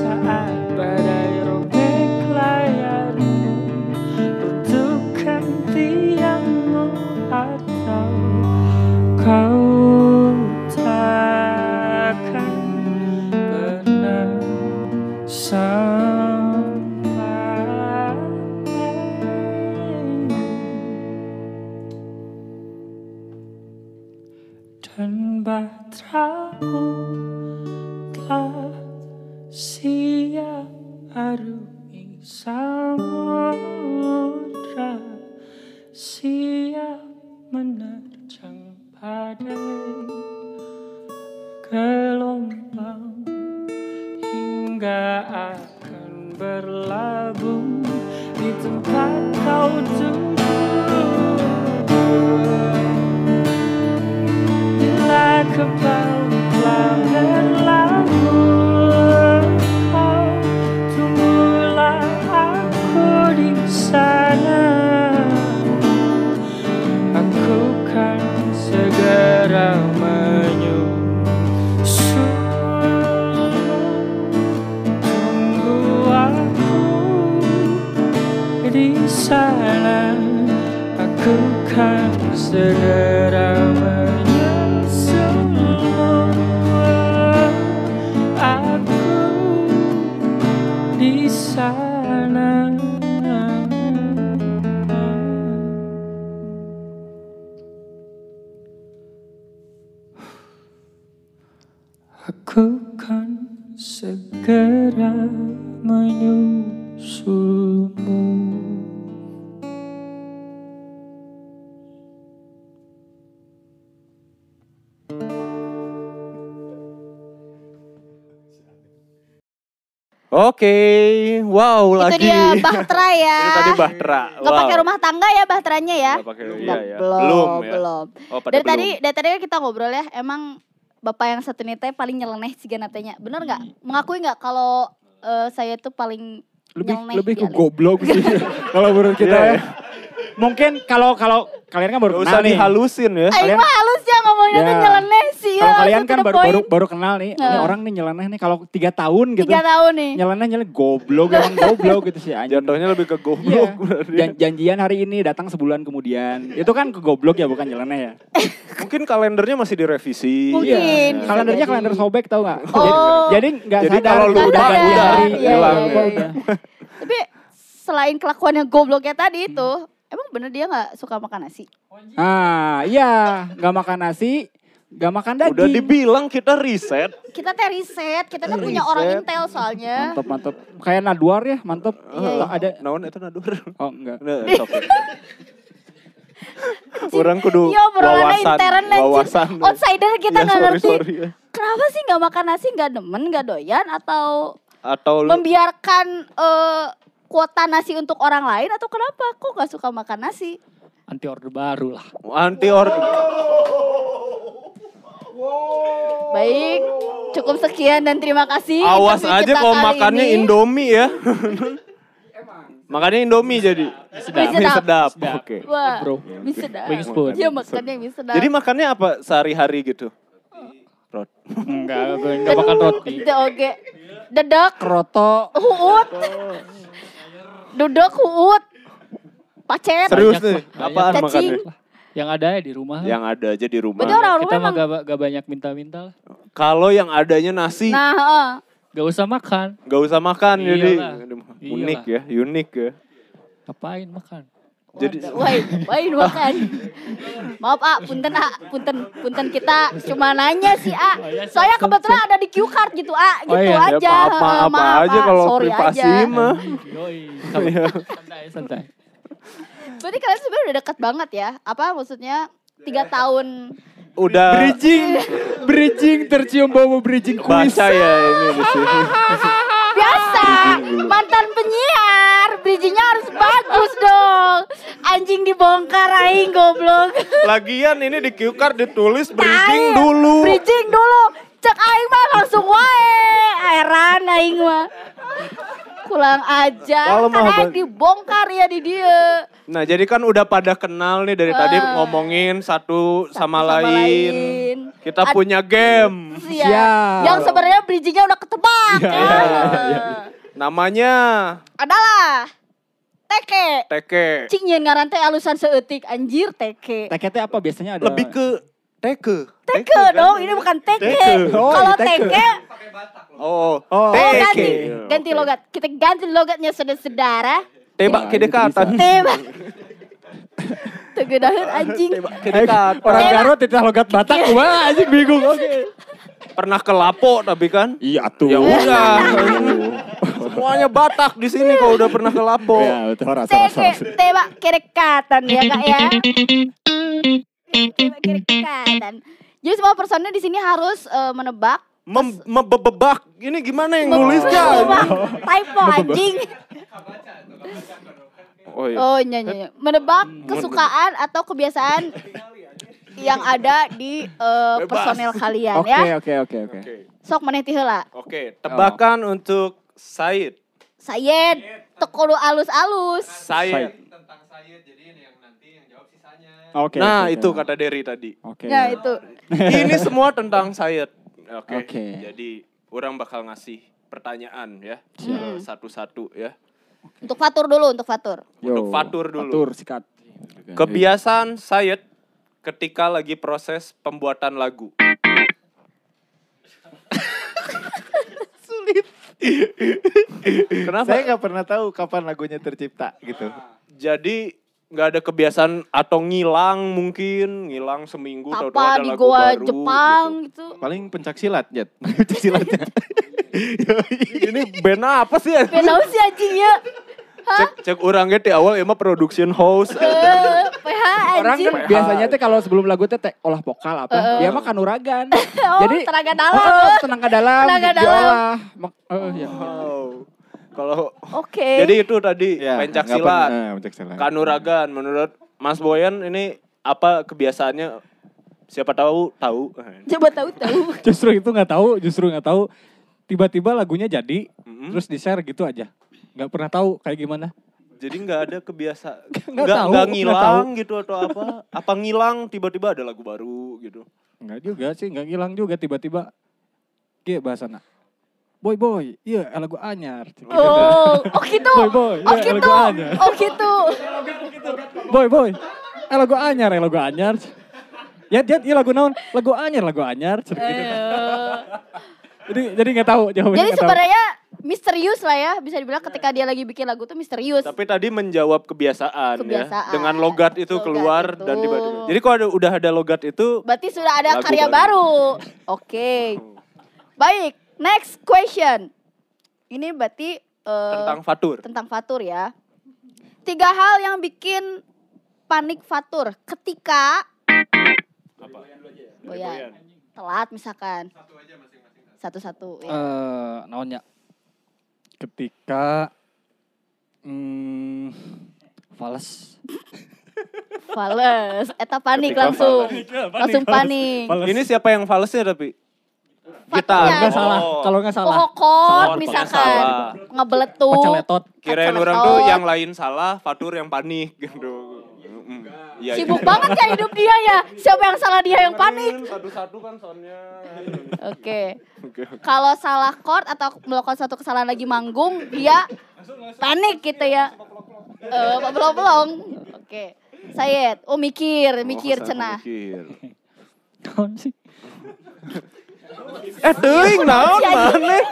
sa Oke, wow Itu lagi. dia Bahtera ya. Itu tadi Bahtera. Nggak pakai rumah tangga ya Bahteranya ya? Nggak pakai, iya, ya. Belum, Belum ya. belum. Oh, Dari belum. tadi, dari tadi kan kita ngobrol ya, emang bapak yang satu ini teh paling nyeleneh sih natanya. Bener nggak? Mengakui nggak kalau eh, saya tuh paling lebih nyeleneh lebih ke goblok sih kalau menurut kita Iya, ya. Iya. Mungkin kalau kalau kalian kan baru Gak kenal usah nih. dihalusin ya. Aing Kalian- mah halus ya ngomongnya tuh Ya. nyeleneh sih ya. Kalau kalian langsung kan baru baru baru kenal nih, ini orang nih nyeleneh nih kalau tiga tahun gitu. Tiga tahun nih. Nyeleneh nyeleneh goblok emang goblok gitu sih anjing. Jatuhnya lebih ke Iya. goblok. berarti. Jan- janjian hari ini datang sebulan kemudian. Itu kan ke goblok ya bukan nyeleneh ya. Mungkin kalendernya masih direvisi. Mungkin. Iya. Kalendernya jadi. kalender sobek tau gak? Oh. Jadi nggak Jadi sadar kalau udah lupa ganti udah hari. Iya, hilang iya, ya. iya. Tapi selain kelakuan yang gobloknya tadi itu, emang bener dia nggak suka makan nasi? Ah iya, nggak makan nasi, nggak makan daging. Udah dibilang kita riset. Kita teh riset, kita teh punya orang intel soalnya. Mantep mantep. Kayak Nadwar ya, mantep. Iya, iya. Ada. Naon itu nadur. Oh enggak. Nah. Orang kudu Iya, obrolannya wawasan, intern wawasan. Outsider kita Iya, nggak sorry, ngerti. sorry ya. Kenapa sih nggak makan nasi, nggak demen, nggak doyan, atau Atau membiarkan eh, kuota nasi untuk orang lain, atau kenapa? Kok nggak suka makan nasi? Anti order baru lah. anti order. Baik, cukup sekian dan terima kasih. Awas interview aja kalau makannya ini. Indomie ya. makannya Indomie jadi. Sedap. Mie sedap. Sedap. Oke. Wah, Bro. bisa dah. Wing spoon. Iya makannya bisa dah. Jadi makannya apa sehari-hari gitu? Rot. Enggak, gue enggak makan roti. Oke. Dedek, Kroto. huut. Duduk, huut. Pacet. Serius nih, apaan banyak. makannya? Yang ada ya di rumah. Yang ada aja di rumah. Berarti orang Kita mah gak, gak banyak minta-minta lah. Kalau yang adanya nasi, Nah, heeh. Gak usah makan. nggak usah makan jadi Iyalah. unik ya, unik ya. Ngapain makan? Jadi Wah, wain makan. Maaf, A, punten, A, punten, punten kita cuma nanya sih, A. iya, Soalnya siap, kebetulan ada di cue card gitu, A, gitu iya. ya aja. maaf maaf, Heeh, apa aja A. kalau Sorry privasi aja. mah. Iya. santai, santai. Berarti kalian sebenarnya udah dekat banget ya? Apa maksudnya tiga tahun? Udah Bridging, bridging tercium bau bridging kuis. baca ya ini di sini. Mantan penyiar, bridgingnya harus bagus dong. Anjing dibongkar aing goblok. Lagian ini di cue card ditulis bridging Tai, dulu. Bridging dulu. Cek aing mah langsung wae. Heran aing mah. Pulang aja. Karena dibongkar ya di dia. Nah, jadi kan udah pada kenal nih dari tadi Ah. ngomongin satu, sama, sama lain. lain. Kita Ad- punya game. Iya. Siap. Yang sebenarnya bridgingnya udah ketebak. Iya, ya. Namanya Adalah teke. Teke. Cing nyeun ngaran teh alusan seeutik anjir teke. TKT apa biasanya ada? Lebih ke teke. Teke kan? dong, ini bukan teke. Teke. Oh, Kalau teke. teke, Oh, Oh, oh teke. ganti, ganti logat. Kita ganti logatnya saudara-saudara. Tebak kedekatan. Tebak. Tegedahan anjing. Tebak kedekatan. orang Garut itu logat Batak, wah anjing bingung. Oke. Pernah ke Lapo tapi kan? Iya tuh. Ya udah. Semuanya Batak di sini kalau udah pernah ke Lapo. Ya, betul rasa tebak kedekatan ya kak ya. Tebak. Jadi semua personnya di sini harus eh, menebak. Mem- Membebak. Ini gimana yang nulisnya? Typo anjing. Oh iya. Oh iya, iya, iya. Menebak kesukaan atau kebiasaan yang ada di eh, Bebas. personel kalian Oke, ya. oke, oke, oke. Oke. Sok ti heula. Oke, tebakan untuk Said. Sayed, teu kudu alus-alus. Said. Oke. Nah, oke, itu oke. kata Derry tadi. Oke. Ya itu. Ini semua tentang Said. Oke. Oke. Jadi orang bakal ngasih pertanyaan ya. Hmm. Satu-satu ya. Untuk Fatur dulu, untuk Fatur. Yo, Untuk Fatur dulu. Fatur sikat. Kebiasaan Said ketika lagi proses pembuatan lagu. Kenapa? Saya nggak pernah tahu kapan lagunya tercipta gitu. Jadi nggak ada kebiasaan atau ngilang mungkin ngilang seminggu Apa ada di lagu goa baru Jepang gitu. gitu. Paling pencak silat, Jet. pencak silatnya. Ini band apa sih ya? Beda sih anjingnya. Cek cek orangnya di awal emang production house. Eh, PH Orang kan biasanya teh kalau sebelum lagu teh teh olah vokal apa, dia mah kanuragan. Oh, Jadi tenaga dalam. Oh, tenaga dalam. Tenaga dalam. diolah. Oh, iya. Wow. Kalau Oke. jadi itu tadi Ya, pencak silat, pernah, eh, pencak silat. kanuragan. Menurut Mas Boyan ini apa kebiasaannya? Siapa tahu tahu. Coba tahu-tahu. Justru itu nggak tahu, justru nggak tahu. Tiba-tiba lagunya jadi, Mm-mm. terus di share gitu aja. Nggak pernah tahu kayak gimana. Jadi nggak ada kebiasaan, Nggak nggak nggak nggak ngilang gitu atau apa? Apa ngilang tiba-tiba ada lagu baru gitu? Enggak juga sih, enggak hilang juga tiba-tiba. Iya bahasana. Boy boy, iya lagu anyar. Oh, oh gitu. Boy boy, Oh iya gitu. lagu anyar. Oh gitu. Boy boy, eh lagu anyar, eh lagu anyar. Ya dia iya lagu naon? Lagu anyar, lagu anyar. Gitu. Eh, Jadi jadi nggak tahu jawabannya. Jadi nggak tahu. sebenarnya misterius lah ya, bisa dibilang ketika dia lagi bikin lagu tuh misterius. Tapi tadi menjawab kebiasaan, Kebiasaan. ya. Dengan logat itu Logat keluar itu. dan tiba-tiba. Jadi kalau ada, udah ada logat itu Berarti sudah ada Lagu karya baru. baru. Oke. Baik, next question. Ini berarti eh, tentang Fatur. tentang Fatur ya. Tiga hal yang bikin panik Fatur ketika Boyan. Telat misalkan. Satu-satu ya. Eh, naonnya? Ketika hmm, fals. Fales, eta panik Ketika langsung. fales. Langsung panik. Ini siapa yang falesnya tapi? Kita. Faturnya. Nggak salah, Oh. kalau nggak salah. Pohokot Salah, misalkan. salah. Ngebeletuk. Kirain Kaceletot. orang tuh yang lain salah, Fatur yang panik gitu. Iya, Sibuk iya. banget kan hidup dia ya. Siapa yang salah dia yang panik. Satu-satu kan soundnya. Oke. Kalau salah chord atau melakukan suatu kesalahan lagi manggung, dia panik gitu ya. Eh, belum-belum. Oke. Sayed, oh mikir, mikir Oh, cenah. mikir. Naon sih? Eh, teuing naon Si anjing. maneh?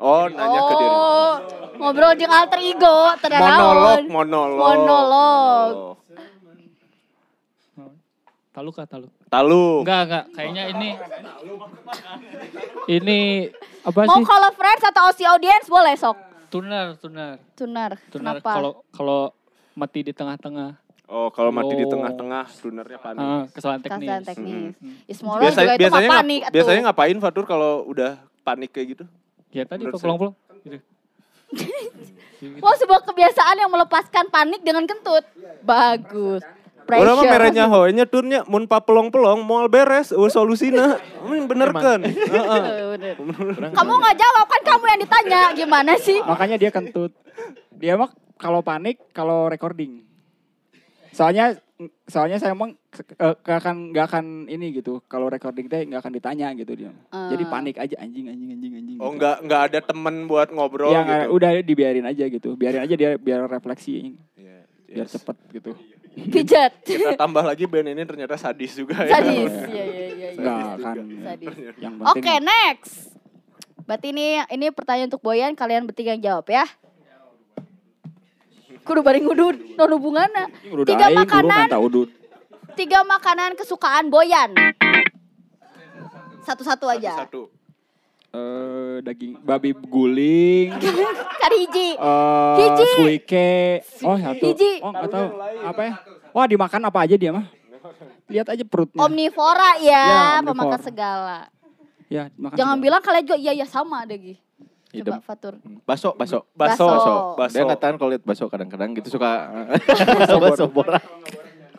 Oh, nanya ke diri. Oh, ngobrol jeung alter ego, tenang Monolog, monolog. Monolog. Taluk kah taluk? Talu. Enggak, enggak. Kayaknya ini ini apa Mau sih? kalau friends atau OC audience boleh sok. Tunar, tunar. Tunar. Tunar Kenapa? kalau kalau mati di tengah-tengah. Oh, kalau mati di Oh. tengah-tengah, tunernya panik. Ah, kesalahan teknis. Kesalahan teknis. Hmm. Ya, semua orang Biasa, juga itu biasanya panik biasanya ngapain Fatur kalau udah panik kayak gitu? Ya tadi kok pulang-pulang. Gitu. Wah sebuah kebiasaan yang melepaskan panik dengan kentut. Bagus. Orang mah merenya hoenya turnya mun papelong-pelong moal beres eueuh solusina. Amin bener kan? Heeh. Kamu nggak jawab kan kamu yang ditanya gimana sih? Makanya dia kentut. Dia mah kalau panik, kalau recording. Soalnya soalnya saya emang eh, gak akan gak akan ini gitu. Kalau recording teh nggak akan ditanya gitu dia. Jadi Ah. panik aja anjing anjing anjing anjing. Oh gitu. enggak enggak ada temen buat ngobrol Ya, gitu. udah dibiarin aja gitu. Biarin aja dia biar refleksi, Iya, biar yes. cepet gitu. Pijat. Kita tambah lagi band ini ternyata sadis juga ya. Sadis. Iya iya iya. iya. Enggak akan. Sadis. Yang penting Oke next. Berarti ini ini pertanyaan untuk Boyan kalian bertiga yang jawab ya. Kudu bareng udut, non hubunganna. Tiga aing, makanan, kan tiga makanan kesukaan Boyan. Satu-satu aja. Satu. Eh, daging babi guling, Kan hiji. eh Hiji. suike. Oh, satu. Hiji. Oh, enggak tahu. Apa ya? Wah, dimakan apa aja dia mah? Lihat aja perutnya. Omnivora ya, Ya, omnivora. pemakan segala. Ya, makan. Jangan segala. bilang kalian juga iya iya sama deh Coba Fatur. Baso, baso. Baso. Baso. Baso. Dia nggak tahan kalau lihat baso kadang-kadang gitu suka baso borak.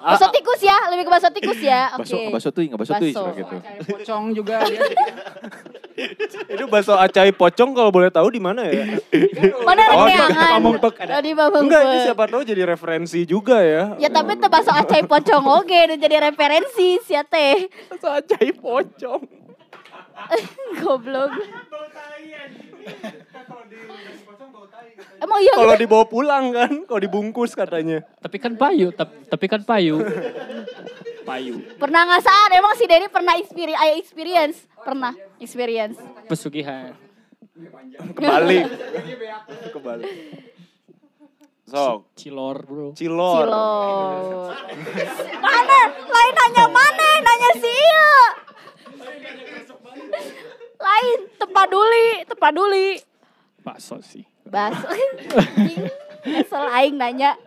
Baso tikus ya, lebih ke baso tikus ya. Oke. Baso, baso tuh, nggak baso tuh Baso. suka gitu. Pocong juga dia. Itu bakso acai pocong kalau boleh tahu di mana ya? Mana Oh, ada. Oh, di Pamumpek. Enggak, ini siapa tahu jadi referensi juga ya. Ya tapi teu baso acai pocong oge nu jadi referensi sia teh. Bakso acai pocong. Goblok. Emang iya Kalau dibawa pulang kan, kalau dibungkus katanya. Tapi kan payu, tap- tapi kan payu. Payu. Pernah ngasaan, emang si Denny pernah experience, I experience. Pernah experience. Pesugihan. Kembali. Kembali. Sok, Cilor, Bro. cilor. Cilor. Mana? Lain nanya mana? Nanya si iya. Lain, tepaduli, tepaduli. Bakso sih. Bas. Kesel aing nanya.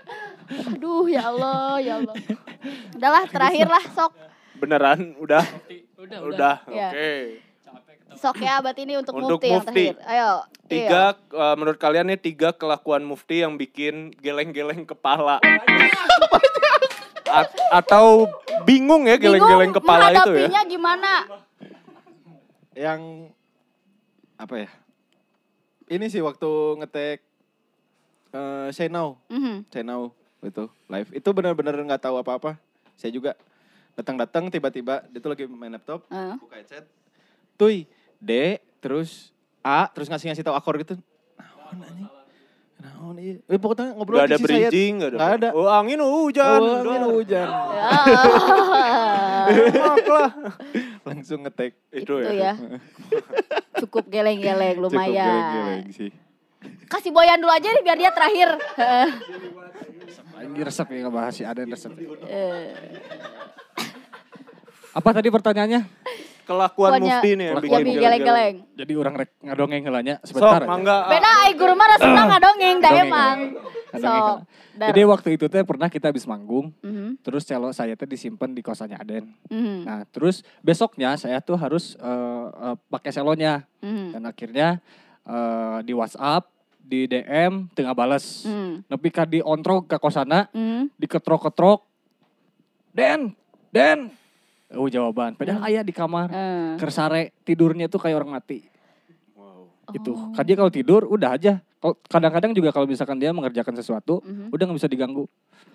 Aduh, ya Allah, ya Allah. Udahlah, terakhir lah, sok. Beneran udah? Udah, Udah, Ya. oke. Sok ya abad ini untuk, Untuk mufti, yang mufti. terakhir. Ayo. Tiga, eh, menurut kalian nih tiga kelakuan mufti yang bikin geleng-geleng kepala. A- atau bingung ya geleng-geleng kepala itu ya? gimana? Yang apa ya? Ini sih waktu ngetek eh Say Now, Mhm. Say Now itu live. Itu benar-benar nggak tahu apa-apa. Saya juga datang-datang tiba-tiba dia tuh lagi main laptop, Eh. buka headset. Tuy, D, terus A, terus ngasih-ngasih tahu akor gitu. Naon Naon ieu? Eh, pokoknya ngobrol Gak ada di si bridging, gak ada. Nggak ada. Oh angin hujan. Oh, angin udah. hujan. Lah. Langsung ngetek. Itu Itu ya. ya. Cukup geleng-geleng Cukup lumayan. geleng-geleng sih. Kasih Boyan dulu aja nih biar dia terakhir. Heeh. Ini resep ya ngebahas si Aden resep. Eh, Apa tadi pertanyaannya? Kelakuan mufti nih yang bikin geleng-geleng. Jadi orang rek ngadongeng ngelanya Sok, sebentar aja. mangga. Beda ai guru mah resepna ngadongeng da emang. Sok. Jadi waktu itu teh pernah kita habis manggung, Mhm, terus celo saya teh disimpan di kosannya Aden. mhm, Nah, terus besoknya saya tuh harus eh, eh, pakai selonya mhm, dan akhirnya eh, di WhatsApp, di DM tengah bales. mhm, Nepi ka di ontrog ke kosana, mhm. diketrok-ketrok. Den, Den. Oh jawaban, padahal ayah di kamar. Eh. Kersare tidurnya tuh kayak orang mati. Wow. Gitu. Oh. Kan dia kalau tidur udah aja. Kalau- Kadang-kadang juga kalau misalkan dia mengerjakan sesuatu, Mhm. udah nggak bisa diganggu.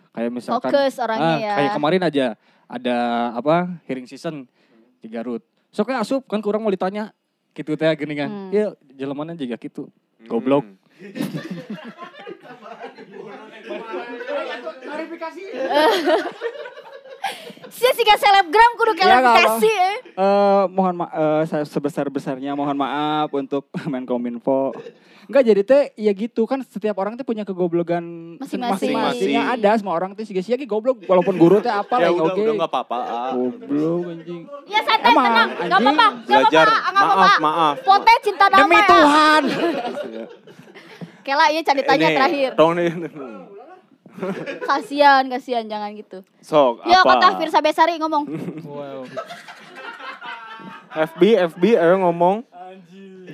Kayak misalkan Fokus orangnya ah, ya. kayak kemarin aja ada apa hearing season di Garut. Soknya asup kan kurang mau ditanya gitu teh gini kan. Hmm. Ya jelemana juga gitu. Goblok. Hmm. Sia siga selebgram kudu Ya, klarifikasi eh. Eh, mohon ma eh, saya sebesar-besarnya mohon maaf untuk Menkominfo. Enggak jadi teh ya gitu kan setiap orang teh punya kegoblogan Masing-masing. masing-masingnya ada semua orang teh sih sih goblok walaupun guru teh apa Ya lah udah, oke. udah gak apa-apa. ah. Goblok anjing. Ya santai Emang, tenang, gak anjing. apa-apa, gak Belajar. apa-apa, Maaf, apa-apa. maaf. Pote cinta damai. Demi ah. Tuhan. Kela iya cari tanya terakhir. Tong nih. Kasian, kasian jangan gitu. Sok, Yo apa? kata Firsa Besari ngomong. Wow. FB, FB, ayo ngomong.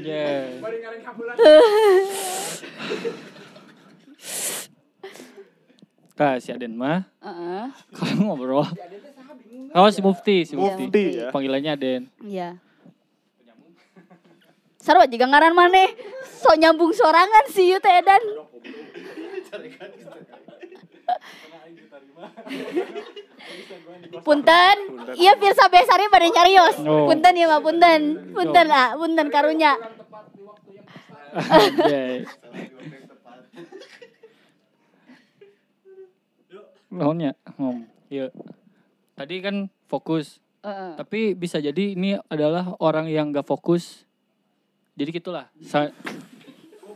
Yeah. Kak, si Aden mah Heeh. kalau ngobrol. Oh si Mufti, si Mufti. Mufti ya. Panggilannya Aden. Iya. Sarwa juga ngaran maneh. So nyambung sorangan sih ieu teh Edan. Punten, iya Firsa Besari pada nyarios. Oh. Punten iya mah punten. Punten ah, punten karunya. Naonnya? Oh, iya. Tadi kan fokus, tapi bisa jadi ini adalah orang yang gak fokus. Jadi gitulah. Sa-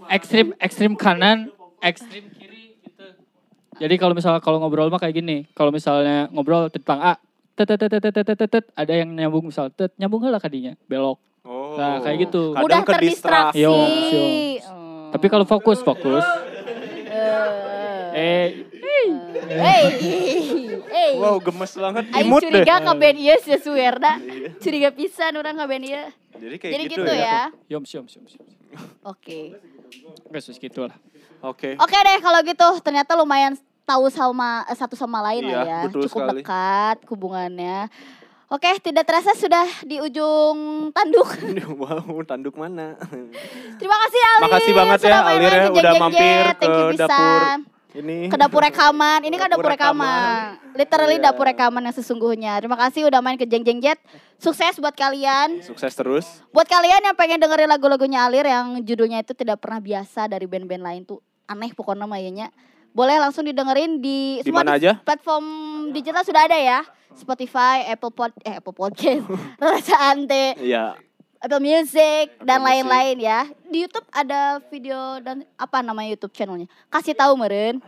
ekstrim ekstrim kanan, ekstrim. Jadi kalau misalnya kalau ngobrol mah kayak gini. Kalau misalnya ngobrol tentang A, tet tet tet tet tet tet, tet, ada yang nyambung misal tet nyambung lah kadinya belok. Oh. Nah, kayak gitu. Kadang Mudah ke terdistraksi. Yo, yo. Oh. Tapi kalau fokus fokus. Eh. Eh, Hey, hey. Wow, gemes banget. Aing Imut deh. curiga ka band ieu sia Suwerda. Curiga pisan urang ka band ieu. Jadi kayak Jadi gitu, gitu ya. yom siom siom siom. Oke. Guys, gitu lah. Oke. Oke deh kalau gitu ternyata lumayan tahu sama eh, satu sama lain Iya, lah ya. betul Cukup sekali. dekat hubungannya. Oke, tidak terasa sudah di ujung tanduk. wow, tanduk mana? Terima kasih Alir. Makasih banget ya, Alir ya, udah Jeng Jeng mampir ke pisan. dapur Ini ke dapur rekaman. Ini kan Dapur dapur rekaman. Literally Iya. dapur rekaman yang sesungguhnya. Terima kasih udah main ke Jeng Jeng Jet. Sukses buat kalian. sukses terus. Buat kalian yang pengen dengerin lagu-lagunya Alir yang judulnya itu tidak pernah biasa dari band-band lain tuh aneh pokoknya mayanya. Boleh langsung didengerin di semua di- aja? platform digital sudah ada ya. Spotify, Apple Pod, eh Apple Podcast, Rasa Ante, Iya. Apple Music dan lain-lain ya. Di YouTube ada video dan apa nama YouTube channelnya? Kasih tahu meren.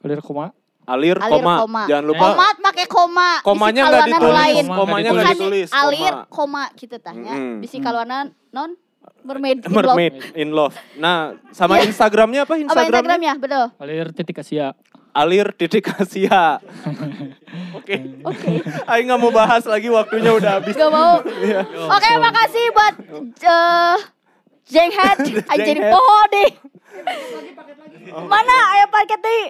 Alir koma. Alir, Alir koma. koma. Jangan lupa Koma pakai koma. Komanya nggak ditulis. lain. Koma Komanya nggak ditulis. Alir koma. gitu tanya. Mm-mm. Bisi kaluanan non mermaid. in love. Mermaid in love. Nah, sama Iya. Instagramnya apa Apa Instagramnya? Betul. Alir titik Asia. Alir titik Asia. Oke. Oke. Aing nggak mau bahas lagi waktunya udah habis. Gak mau. Iya. Oke, makasih buat uh, Jenghead. Anjir Jenghead. poho deh. Mana ayo paket nih?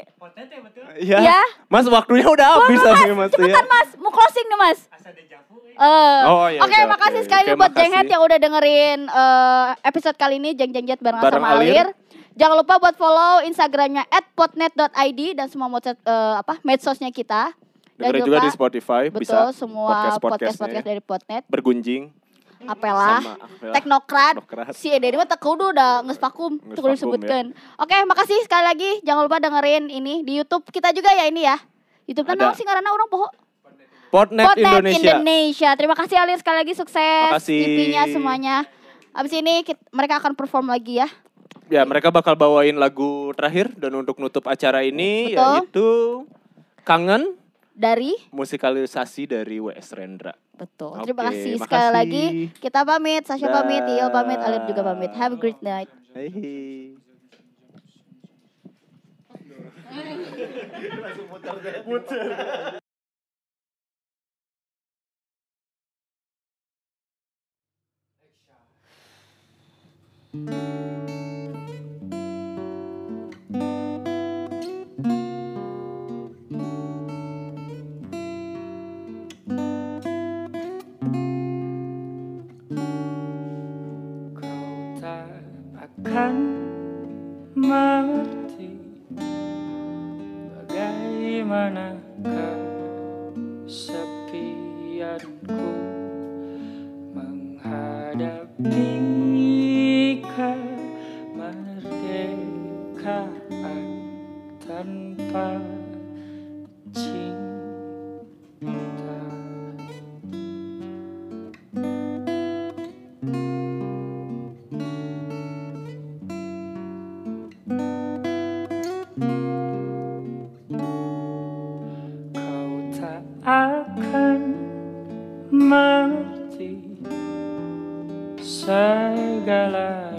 Iya. Ya. Mas waktunya udah Oh, habis mas, tapi Mas ya. cepetan mas, mau closing nih mas. Eh, Oh, iya, Oke, iya, makasih oke. sekali Oke, buat makasih. Jenghead yang udah dengerin eh, episode kali ini Jeng Jeng Jet bareng, Bareng sama Alir. Alir. Jangan lupa buat follow Instagramnya @potnet.id dan semua medsos eh, apa medsosnya kita. Dan Dengerin juga di Spotify betul bisa semua podcast-podcastnya podcast-podcast dari Potnet. bergunjing Apelah, sama. Teknokrat, Teknokrat. si Ede ini mah teu kudu udah nges vakum, Nges teu kudu disebutkan. Oke, makasih sekali lagi. Jangan lupa dengerin ini di YouTube kita juga ya ini ya. YouTube kan sih ngaranna orang poho. Potnet, Indonesia. Indonesia. Terima kasih Alir sekali lagi sukses. EP-nya semuanya. Abis ini kit- mereka akan perform lagi ya. Ya, mereka bakal bawain lagu terakhir dan untuk nutup acara ini Betul. yaitu Kangen Dari musikalisasi dari WS Rendra. betul. Oke, Terima kasih sekali makasih. lagi. Kita pamit, Sasha Dah. pamit, Iyo pamit, Alir juga pamit. Have a great night. Hehe. Kau tak akan mengerti Bagaimana kesepianku Kau tak akan mengerti segala